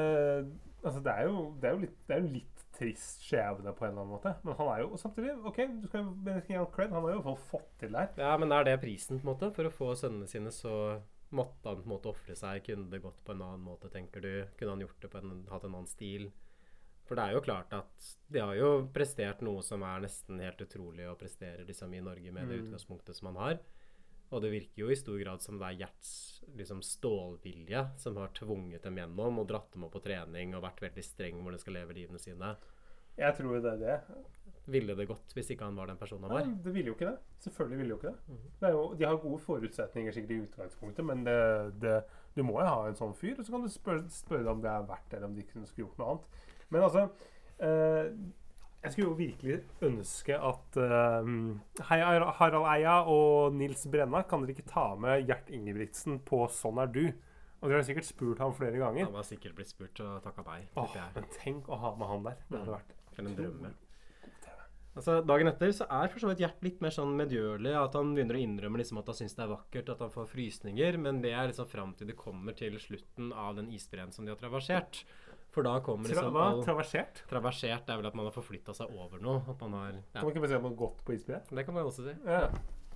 altså det, er jo, det, er jo litt, det er jo litt trist skjebne på en eller annen måte. Men han er jo samtidig OK, du skal gi cred. Han har jo fått til det her. Ja, men er det prisen på en måte for å få sønnene sine, så måtte han på en måte ofre seg. Kunne det gått på en annen måte, tenker du? Kunne han gjort det på en, hatt en annen stil? For det er jo klart at de har jo prestert noe som er nesten helt utrolig å prestere liksom, i Norge med det utgangspunktet som han har. Og det virker jo i stor grad som det er Gjerts liksom, stålvilje som har tvunget dem gjennom og dratt dem opp på trening og vært veldig streng hvor de skal leve livene sine. Jeg tror det er det. Ville det gått hvis ikke han var den personen han Nei, det ville jo ikke det. Selvfølgelig ville jo ikke det. Mhm. det jo, de har gode forutsetninger sikkert i utgangspunktet, men det, det, du må jo ha en sånn fyr, og så kan du spørre, spørre om det er verdt det, eller om de kunne skulle gjort noe annet. Men altså eh, Jeg skulle jo virkelig ønske at eh, Hei, Harald Eia og Nils Brenna, kan dere ikke ta med Gjert Ingebrigtsen på Sånn er du? Og dere har sikkert spurt ham flere ganger. Han har sikkert blitt spurt og takka nei. Åh, men tenk å ha med han der. Det hadde vært For en drømme. Altså, dagen etter så er for så vidt Gjert litt mer sånn medgjørlig. At han begynner å innrømme liksom at han syns det er vakkert, at han får frysninger. Men det er liksom fram til det kommer til slutten av den isbreen som de har traversert. For da kommer Tra liksom hva? all Traversert? Traversert er vel at man har forflytta seg over noe. At man har ja, Kan man ikke bare si at man har gått på isbre? Det kan man også si. Ja.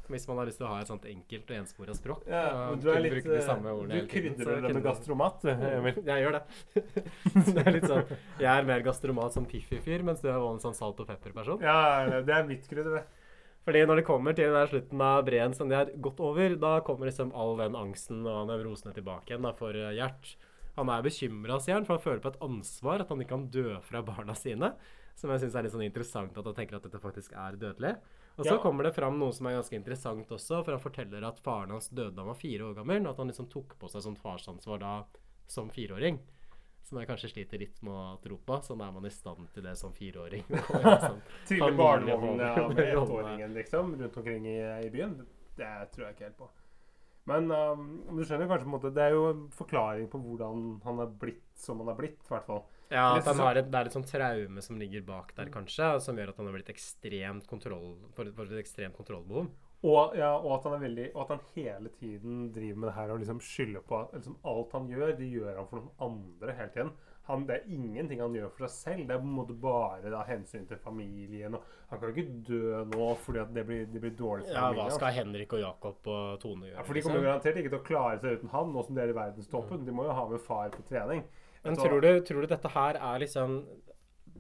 Hvis man har lyst til å ha et sånt enkelt og enspora språk. Ja, og du er litt de eh, samme ordene Du så krydrer det med gastromat, du, Emil. Jeg gjør det. det er litt sånn Jeg er mer gastromat som Piffi-fyr, mens du er en sånn salt og pepper-person. Ja, det er mitt krydder, det. Fordi når det kommer til den slutten av breen som de har gått over, da kommer liksom all den angsten og nevrosene tilbake igjen da, for eh, Gjert. Han er bekymra, sier han, for han føler på et ansvar at han ikke kan dø fra barna sine. Som jeg syns er litt sånn interessant at han tenker at dette faktisk er dødelig. Og så Ja. kommer det fram noe som er ganske interessant også, for han forteller at faren hans døde da han var fire år gammel, og at han liksom tok på seg sånt farsansvar da som fireåring. Som jeg kanskje sliter litt med å tro på. Sånn er man i stand til det som fireåring. Liksom Trille familie- barnevogn med ettåringen liksom, rundt omkring i, i byen. Det tror jeg ikke helt på. Men um, du skjønner kanskje på en måte Det er jo en forklaring på hvordan han er blitt som han er blitt, i hvert fall. Ja, at han har et, det er et sånt traume som ligger bak der, kanskje, som gjør at han har blitt ekstremt kontroll, for, for et ekstremt kontrollbehov. Og, ja, og, at han veldig, og at han hele tiden driver med det her og liksom skylder på at liksom alt han gjør, det gjør han for noen andre hele tiden. Han, det er ingenting han gjør for seg selv. Det er på en måte bare da, hensyn til familien. Og han kan jo ikke dø nå fordi at det blir, det blir dårlig for Ja, hva skal Henrik og Jakob og Tone gjøre? Ja, for De kommer jo liksom? garantert ikke til å klare seg uten han, nå som de er i verdenstoppen. De må jo ha med far på trening. Men Så, tror du, tror du dette her er liksom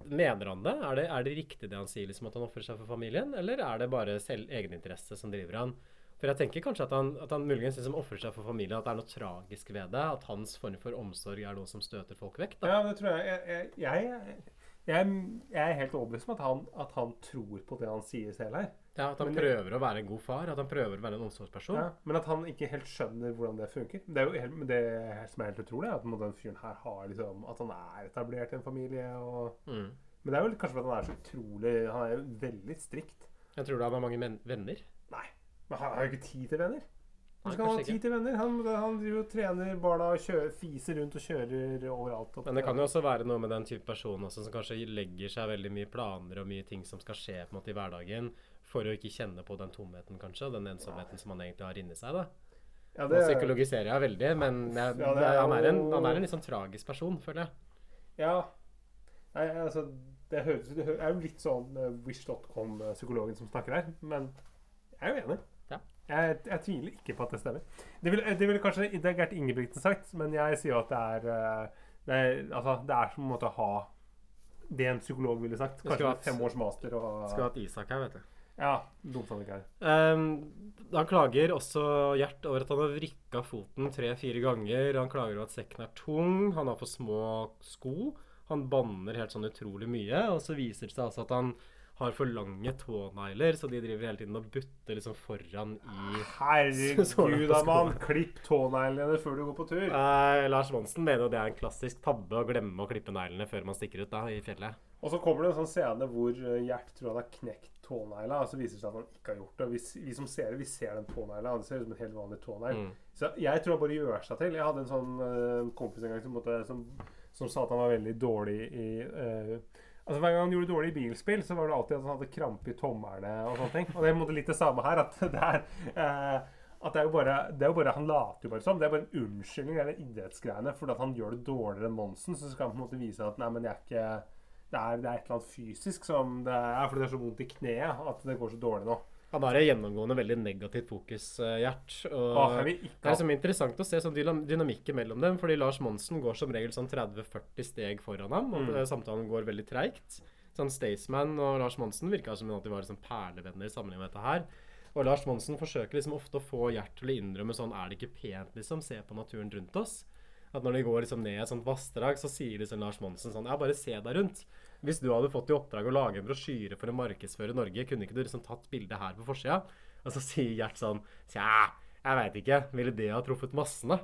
Mener han det? Er, det? er det riktig det han sier, liksom, at han ofrer seg for familien? Eller er det bare selv egeninteresse som driver han? For jeg tenker kanskje at han, at han muligens liksom ofrer seg for familien, at det er noe tragisk ved det. At hans form for omsorg er noe som støter folk vekk. Da. Ja, det tror jeg. Jeg, jeg, jeg, jeg, er helt overbevist om at han, at han tror på det han sier selv her. Ja, At han Men prøver å være en god far, at han prøver å være en omsorgsperson. Ja, men at han ikke helt skjønner hvordan det funker. Det er jo helt, det som er helt utrolig, er at den fyren her har liksom At han er etablert i en familie. Og, Mm. Men det er vel kanskje fordi han er så utrolig Han er jo veldig strikt. Jeg tror du han har mange venner. Men han har jo ikke tid til venner. Han Hvordan skal han ha tid til venner? Han, han driver og trener barna og kjører, fiser rundt og kjører overalt. Og, Men det kan jo også være noe med den type person også, som kanskje legger seg veldig mye planer og mye ting som skal skje på en måte i hverdagen, for å ikke kjenne på den tomheten, kanskje, og den ensomheten som han egentlig har inni seg. da. ja, Nå psykologiserer jeg veldig, men jeg, Ja, det er han, er en, han er en litt sånn tragisk person, føler jeg. Ja. Nei, altså Det, høres, det er jo litt sånn uh, Wish.com-psykologen som snakker her, men jeg er jo enig. Jeg, jeg tviler ikke på at det stemmer. Det ville det vil kanskje det er Gert Ingebrigtsen sagt, men jeg sier jo at det er, uh, det er Altså, det er som å ha det en psykolog ville sagt. Kanskje hatt- fem års master og Skulle hatt Isak her, vet du. Ja. Dumt han ikke er. Ehm, han klager også Gjert over at han har vrikka foten tre-fire ganger. Han klager over at sekken er tung, han har for små sko. Han banner helt sånn utrolig mye. Og så viser det seg altså at han har for lange tånegler, så de driver hele tiden og butter liksom foran i Herregud, da, mann! Klipp tåneglene før du går på tur. Eh, Lars Monsen mener jo det er en klassisk tabbe å glemme å klippe neglene før man stikker ut da, i fjellet. Og så kommer det en sånn scene hvor uh, Gjert tror han har knekt tånegla, og så viser det seg at han ikke har gjort det. Vi, vi som ser det, vi ser den tånegla, det ser ut som en helt vanlig tånegl. Mm. Så jeg tror han bare gjør seg til. Jeg hadde en sånn uh, kompis en gang som, måtte, som, som sa at han var veldig dårlig i uh, Altså Hver gang han gjorde dårlig i bilspill, så var det alltid at han hadde krampe i tommerne og sånne ting. Og det er måte litt det samme her. At det er eh, at det er, jo bare, det er jo bare, Han later jo bare som. Det er bare en unnskyldning, det er idrettsgreiene. Fordi at han gjør det dårligere enn Monsen, så skal han på en måte vise at nei, men jeg er ikke det er, det er et eller annet fysisk som det er fordi det er så vondt i kneet at det går så dårlig nå. Han har et gjennomgående veldig negativt fokus, uh, Gjert. Ikke det er liksom interessant å se sånn dynamikken mellom dem, fordi Lars Monsen går som regel sånn 30-40 steg foran ham, og Mm. eh, samtalen går veldig treigt. Sånn Staysman og Lars Monsen virka som om de var liksom perlevenner sammenheng med dette her. Og Lars Monsen forsøker liksom ofte å få Gjert til å innrømme sånn Er det ikke pent, liksom? Se på naturen rundt oss. At når de går liksom ned et sånt vassdrag, så sier liksom Lars Monsen sånn Ja, bare se deg rundt. Hvis du hadde fått i oppdrag å lage en brosjyre for å markedsføre Norge, kunne ikke du liksom tatt bildet her på forsida? Og så sier Gjert sånn Tja, jeg veit ikke. Ville det ha truffet massene?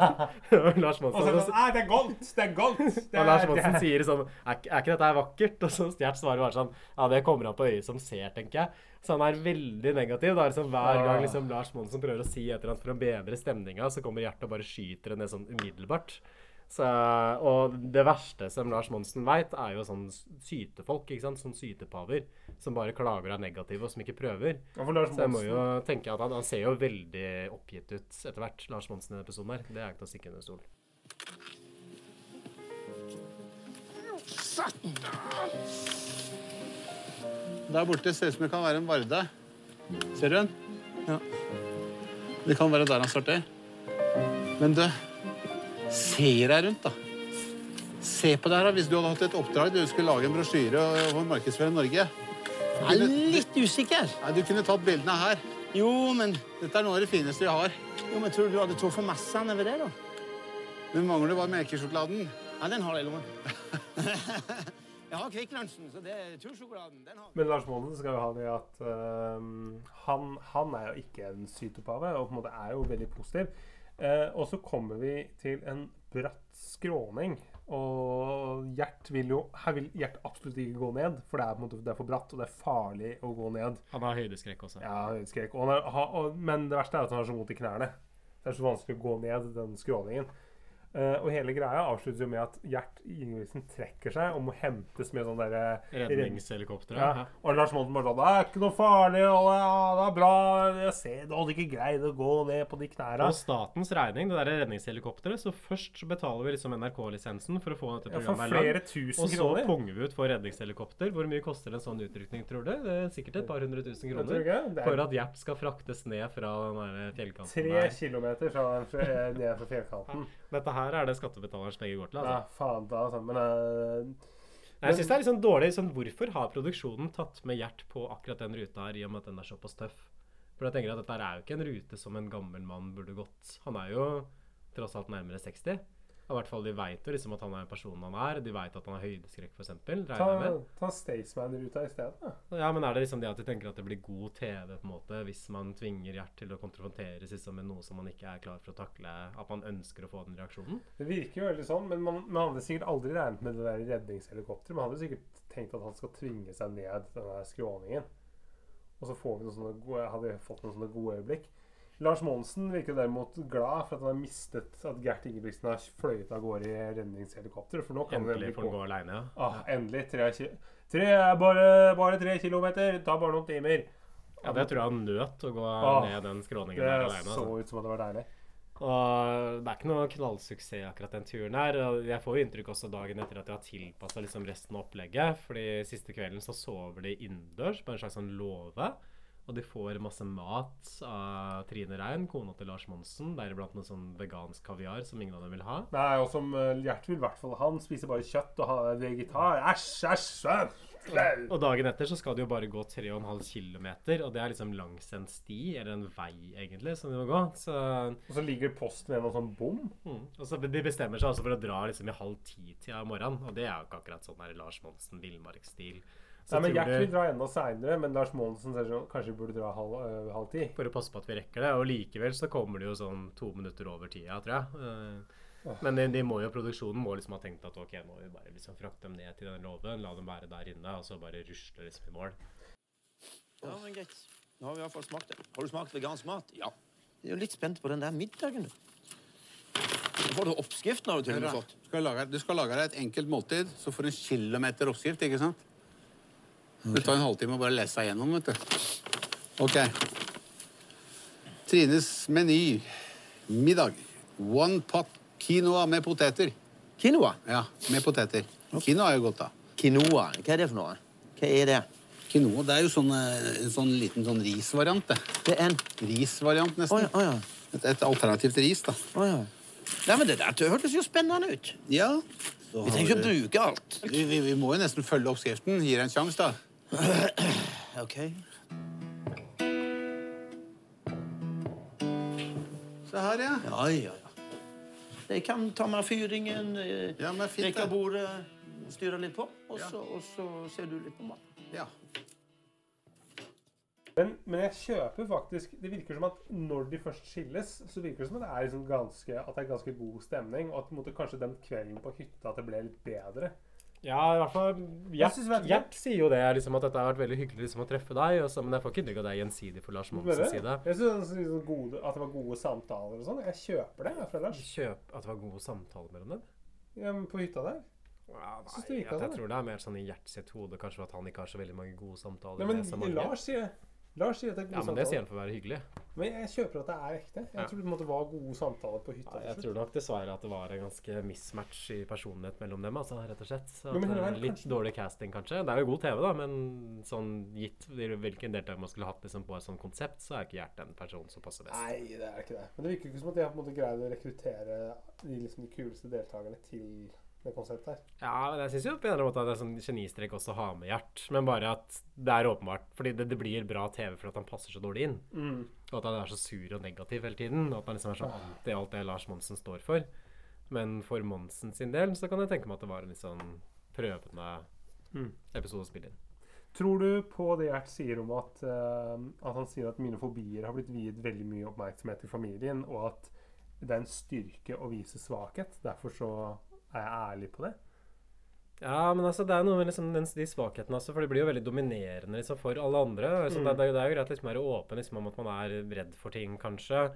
Og Lars Og så Monsen er det sånn Nei, det er goldt! Det er goldt! Og Lars er, Monsen er. sier sånn er, er ikke dette her vakkert? Og så Gjert svarer bare sånn Ja, det kommer an på øyet som ser, tenker jeg. Så han er veldig negativ. Da. Liksom, hver gang liksom, Lars Monsen prøver å si et eller annet for å bedre stemninga, så kommer Gjert og bare skyter det ned sånn umiddelbart. Så, og det verste som Lars Monsen veit, er jo sånn sytefolk. ikke sant? Sånn sytepaver som bare klager og er negative, og som ikke prøver. Ja, for Lars Så jeg må jo tenke at han, han ser jo veldig oppgitt ut etter hvert, Lars Monsen i denne episoden her. Det er ikke til å stikke under stol. Der borte ser ut som det kan være en varde. Ser du den? Ja. Det kan være der han starter. Men du, se deg rundt, da. Se på det her, da. Hvis du hadde hatt et oppdrag, du skulle lage en brosjyre og markedsføre Norge. Jeg er litt usikker. Nei, Du kunne tatt bildene her. Jo, men, Dette er noe av det fineste vi har. jo, men tror du du hadde truffet massene ved det, da? Men mangler bare melkesjokoladen. Ja, den har jeg i lommen. jeg har Kvikk Lunsjen, så det er tursjokoladen. Den har Men Lars Monsen skal jo ha det at øhm, han, han er jo ikke en sytopave, og på en måte er jo veldig positiv. Eh, og så kommer vi til en bratt skråning. Og Gjert vil jo Her vil Gjert absolutt ikke gå ned, for det er måte det er for bratt, og det er farlig å gå ned. Han har høydeskrekk også. Ja, høydeskrekk. Og og, men det verste er at han har så vondt i knærne. Det er så vanskelig å gå ned den skråningen. Eh, og hele greia avsluttes jo med at Gjert Ingebrigtsen trekker seg og må hentes med sånn derre Redningshelikopter. ja. Ja. Og Lars Monsen bare sånn 'Det er ikke noe farlig, og ja, det er bra. Jeg ser du hadde ikke greid å gå ned på de knærne'. På statens regning, det der redningshelikopteret, så først betaler vi liksom NRK-lisensen for å få dette Ja, programmet flere langt. Og så punger vi ut for redningshelikopter. Hvor mye koster en sånn utrykning, tror du? Det er sikkert et par hundre tusen kroner. er... For er at Gjert skal fraktes ned fra den der fjellkanten tre der. kilometer fra, ned fra fjellkanten. Dette her er det skattebetalerens penger går til. Ja, altså. faen da, altså. Men uh, Nei, Jeg synes det er litt sånn dårlig. Sånn, hvorfor har produksjonen tatt med Gjert på akkurat den ruta her, i og med at den er såpass tøff? For jeg tenker at dette er jo ikke en rute som en gammel mann burde gått. Han er jo tross alt nærmere 60. Og I hvert fall De vet jo liksom at han er personen han er. De vet at han har høydeskrekk, f.eks. ta, ta Staysman-ruta i stedet. Ja, men er det liksom det at de tenker at det blir god TV på en måte hvis man tvinger Gjert til å konfronteres liksom, med noe som man ikke er klar for å takle? At man ønsker å få den reaksjonen? Det virker jo veldig sånn, men man, man hadde sikkert aldri regnet med det der redningshelikopteret. Man hadde sikkert tenkt at han skal tvinge seg ned den der skråningen. Og så får vi gode, hadde vi fått noen sånne gode øyeblikk. Lars Monsen virker derimot glad for at han har mistet at Gert Ingebrigtsen har fløyet av gårde i redningshelikopter. For nå kan Endelig får han gå aleine, ja. Ah, endelig. Tre, tre, bare, bare tre kilometer. Det tar bare noen timer. Ja, Det tror jeg han nøt å gå Ah, ned den skråningen Det der aleine. så Altså. ut som at det var deilig. Og det er ikke noe knallsuksess akkurat den turen her. Jeg får jo inntrykk også dagen etter at de har tilpassa liksom resten av opplegget. Fordi siste kvelden så sover de innendørs på en slags sånn låve. Og de får masse mat av Trine Rein, kona til Lars Monsen. Deriblant noe sånn vegansk kaviar som ingen av dem vil ha. Nei, og som Gjert vil i hvert fall Han spiser bare kjøtt og han er vegetar. Æsj, æsj! Og dagen etter så skal de jo bare gå 3,5 km, og det er liksom langs en sti, eller en vei egentlig, som de må gå. Så Og så ligger posten med noen sånn bom. Mm. Og så De bestemmer seg altså for å dra liksom i halv ti-tida om morgenen. Og det er jo ikke akkurat sånn her Lars Monsen villmarksstil. Så Nei, men Gjert vil dra enda seinere, men Lars Monsen sier sånn Kanskje vi burde dra halv, øh, halv ti. For å passe på at vi rekker det. Og likevel så kommer det jo sånn to minutter over tida, tror jeg. Eh, Men de, de må jo, produksjonen må liksom ha tenkt at ok, nå må vi bare liksom frakte dem ned til den låven, la dem være der inne, og så bare rusle liksom i mål. Ja, men greit. Nå har vi i hvert fall smakt det. Har du smakt vegansk mat? Ja. Jeg er jo litt spent på den der middagen. Nå får du oppskriften har du til og med fått. Du skal lage, du skal lage deg et enkelt måltid, så får du en kilometer oppskrift, ikke sant? Det tar en halvtime å bare lese seg gjennom, vet du. Ok. Trines meny. Middag. One pot quinoa med poteter. Quinoa. Ja, med poteter. Quinoa er jo godt, da. Quinoa. Hva er det for noe? Hva er det? Quinoa det er jo sånn, eh, en sånn liten sånn risvariant, det. Det er en Risvariant, nesten. nesten. ja, oh, ja. Et, et alternativt ris, da. Oh, ja. Nei, men det der det hørtes jo spennende ut. Ja. Vi trenger ikke å bruke alt. vi, vi, vi må jo nesten følge oppskriften. Gi deg en sjanse, da. OK. Se her, ja. Ja, ja, ja. Jeg kan ta med fyringen, eh, Ja, men fint, rekke det. bordet, styre litt på, og Ja. så, og så ser du litt på maten. Ja. Men, men jeg kjøper faktisk Det virker som at når de først skilles, så virker det som at det er, liksom ganske, at det er ganske god stemning. Og at på en måte, kanskje den kvelden på hytta at det ble litt bedre. Ja, i hvert fall Gjert, Gjert sier jo det, liksom, at dette har vært veldig hyggelig liksom, å treffe deg. Også, men jeg får ikke inntrykk av det er gjensidig for Lars Monsens side. Jeg synes liksom at det var gode samtaler og sånn. Jeg kjøper det jeg, fra Lars. Kjøp at det var gode samtaler mellom dem? Ja, men på hytta der. Ja, nei, jeg, jeg sånn, tror det er mer sånn i Gjert sitt hode kanskje at han ikke har så veldig mange gode samtaler. Nei, men med. Lars sier Lars sier at det er gode Ja, men det sier han for å være hyggelig. Men jeg kjøper at det er ekte. Jeg Ja. tror det var gode samtaler på hytta. Ja, jeg tror nok dessverre at det var en ganske mismatch i personlighet mellom dem, altså, rett og slett. At, men det eh, litt kanskje- dårlig casting, kanskje. Det er jo god TV, da, men sånn gitt hvilken deltaker man skulle hatt liksom, på et sånt konsept, så er ikke Gjert den personen som passer best. Nei, det er ikke det. Men det virker ikke som at de har på en måte greid å rekruttere de, liksom, de kuleste deltakerne til det konseptet her. Ja, men jeg syns jo på en eller annen måte at det er sånn genistrek også å ha med Gjert, men bare at det er åpenbart. Fordi det, det blir bra TV for at han passer så dårlig inn. Og at han er så sur og negativ hele tiden. Og at han liksom er så anti alt det Lars Monsen står for. Men for Monsen sin del så kan jeg tenke meg at det var en litt sånn prøvende Mm. episode å spille inn. Tror du på det Gjert sier om at, uh, at han sier at mine fobier har blitt viet veldig mye oppmerksomhet i familien, og at det er en styrke å vise svakhet? Derfor så er jeg ærlig på det? Ja, men altså, det er noe med liksom, den, de svakhetene også, for det blir jo veldig dominerende liksom, for alle andre. Altså, Mm. det, det, er jo- er greit liksom, å være åpen liksom, om at man er redd for ting, kanskje.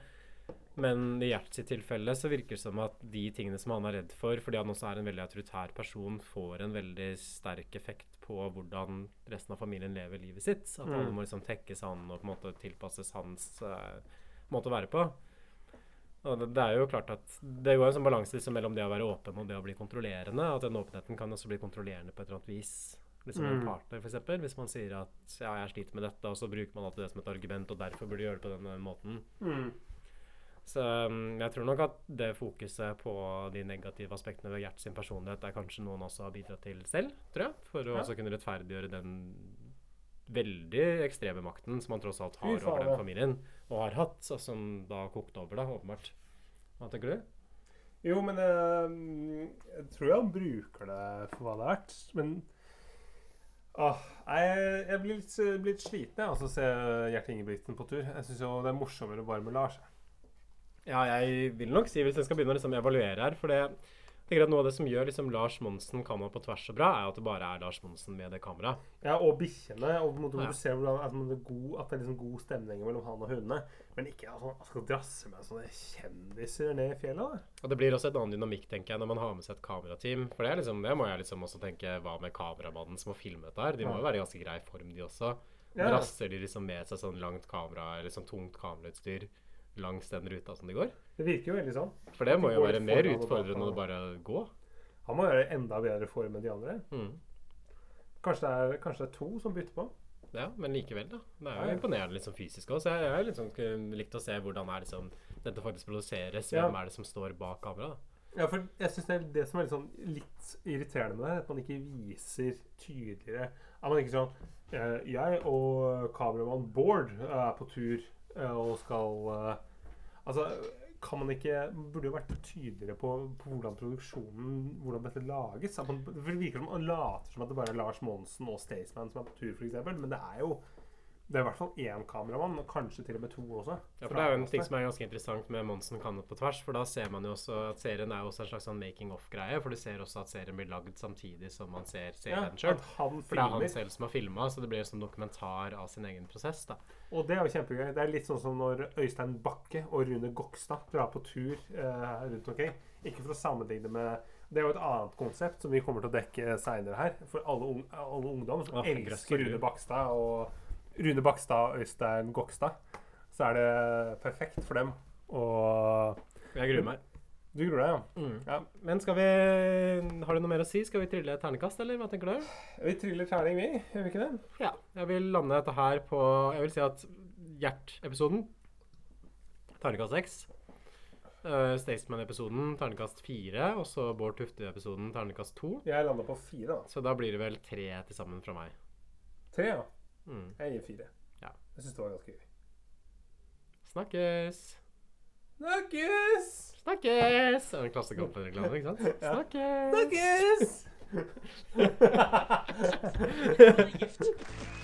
Men i Gjerts tilfelle så virker det som at de tingene som han er redd for, fordi han også er en veldig autoritær person, får en veldig sterk effekt på hvordan resten av familien lever livet sitt. At Mm. alle må liksom tekkes han og på en måte tilpasses hans uh, måte å være på. Og det, er jo klart at det går en sånn balanse liksom mellom det å være åpen og det å bli kontrollerende. At den åpenheten kan også bli kontrollerende på et eller annet vis. Liksom en Mm. partner, for eksempel. Hvis man sier at ja, jeg sliter med dette, og så bruker man alltid det som et argument, og derfor burde du gjøre det på denne måten. Mm. Så um, jeg tror nok at det fokuset på de negative aspektene ved Gjert sin personlighet er kanskje noe han også har bidratt til selv, tror jeg. For å Ja. også kunne rettferdiggjøre den veldig ekstreme makten som han tross alt har over den familien, og har hatt, og som da kokte over, da, åpenbart. Hva tenker du? Jo, men jeg, jeg tror jo han bruker det for hva det er verdt. Men åh, jeg, jeg blir litt, litt sliten av altså, å se Gjert Ingebrigtsen på tur. Jeg syns det er morsommere bare med Lars. Ja, jeg vil nok si, hvis jeg skal begynne å liksom evaluere her For det, tenker at noe av det som gjør liksom Lars Monsen kamera på tvers så bra, er at det bare er Lars Monsen med det kameraet. Ja, og bikkjene. Og på en måte Ja. du ser hvordan, at, det er god, at det er liksom god stemning mellom han og hundene. Men ikke at han skal drasse med sånne kjendiser ned i fjellet. da. Og det blir også et annen dynamikk, tenker jeg, når man har med seg et kamerateam. For det, liksom, det må jeg liksom også tenke Hva med kameramannen som har filmet dette her? De må jo være i ganske grei form, de også. Ja. Drasser de liksom med seg sånn langt kamera, eller sånn tungt kamerautstyr langs den ruta som de går? Det virker jo veldig sånn. For det må De jo være mer utfordrende å bare gå. Han må gjøre enda bedre form enn de andre. Mm. Kanskje det er, kanskje det er to som bytter på. Ja, men likevel, da. Det er jo imponerende liksom fysisk òg. Så jeg jeg liksom ikke likt å se hvordan er liksom dette faktisk produseres. Ja. Hvem er det som står bak kameraet? Ja, for jeg synes det er det som er litt, sånn, litt irriterende med det, at man ikke viser tydeligere At man ikke sånn eh, Jeg og kameramann Bård er på tur eh, og skal eh, Altså, kan man ikke Burde jo vært tydeligere på, på hvordan produksjonen Hvordan dette lages. Man, Det virker som man later som at det bare er Lars Monsen og Staysman som er på tur, f.eks. Men det er jo det er i hvert fall én kameramann, og kanskje til og med to også. Ja, for Det er jo en ting som er ganske interessant med Monsen kannet på tvers. For da ser man jo også at serien er jo også en slags sånn making off-greie. For du ser også at serien blir lagd samtidig som man ser ja, serien sjøl. at han For det er han selv som har filma, så det blir jo som dokumentar av sin egen prosess. da. Og det er jo kjempegøy. Det er litt sånn som når Øystein Bakke og Rune Gokstad drar på tur eh, rundt omkring. Ikke for å sammenligne med Det er jo et annet konsept som vi kommer til å dekke seinere her. For alle, ung, alle ungdom som Åh, elsker Rune Bakstad og Rune Bakstad og Øystein Gokstad, så er det perfekt for dem. Og Jeg gruer meg. du gruer deg, ja? Mm. Ja. Men skal vi Har du noe mer å si? Skal vi trille ternekast, eller hva tenker du? Vi triller terning, vi. Gjør vi ikke det? Ja. Jeg vil lande dette her på Jeg vil si at Gjert-episoden Ternekast 6. Uh, Staysman-episoden ternekast 4. Og så Bård Tufte-episoden ternekast 2. Jeg landa på fire, da. Så da blir det vel tre til sammen fra meg. Tre, ja. Mm. Jeg gir fire. Ja. Jeg syns det var ganske gøy. Snakkes! Snakkes! Snakkes! Det er en Klassekampen-reklame, ikke sant? Snakkes! Snakkes! Snakkes!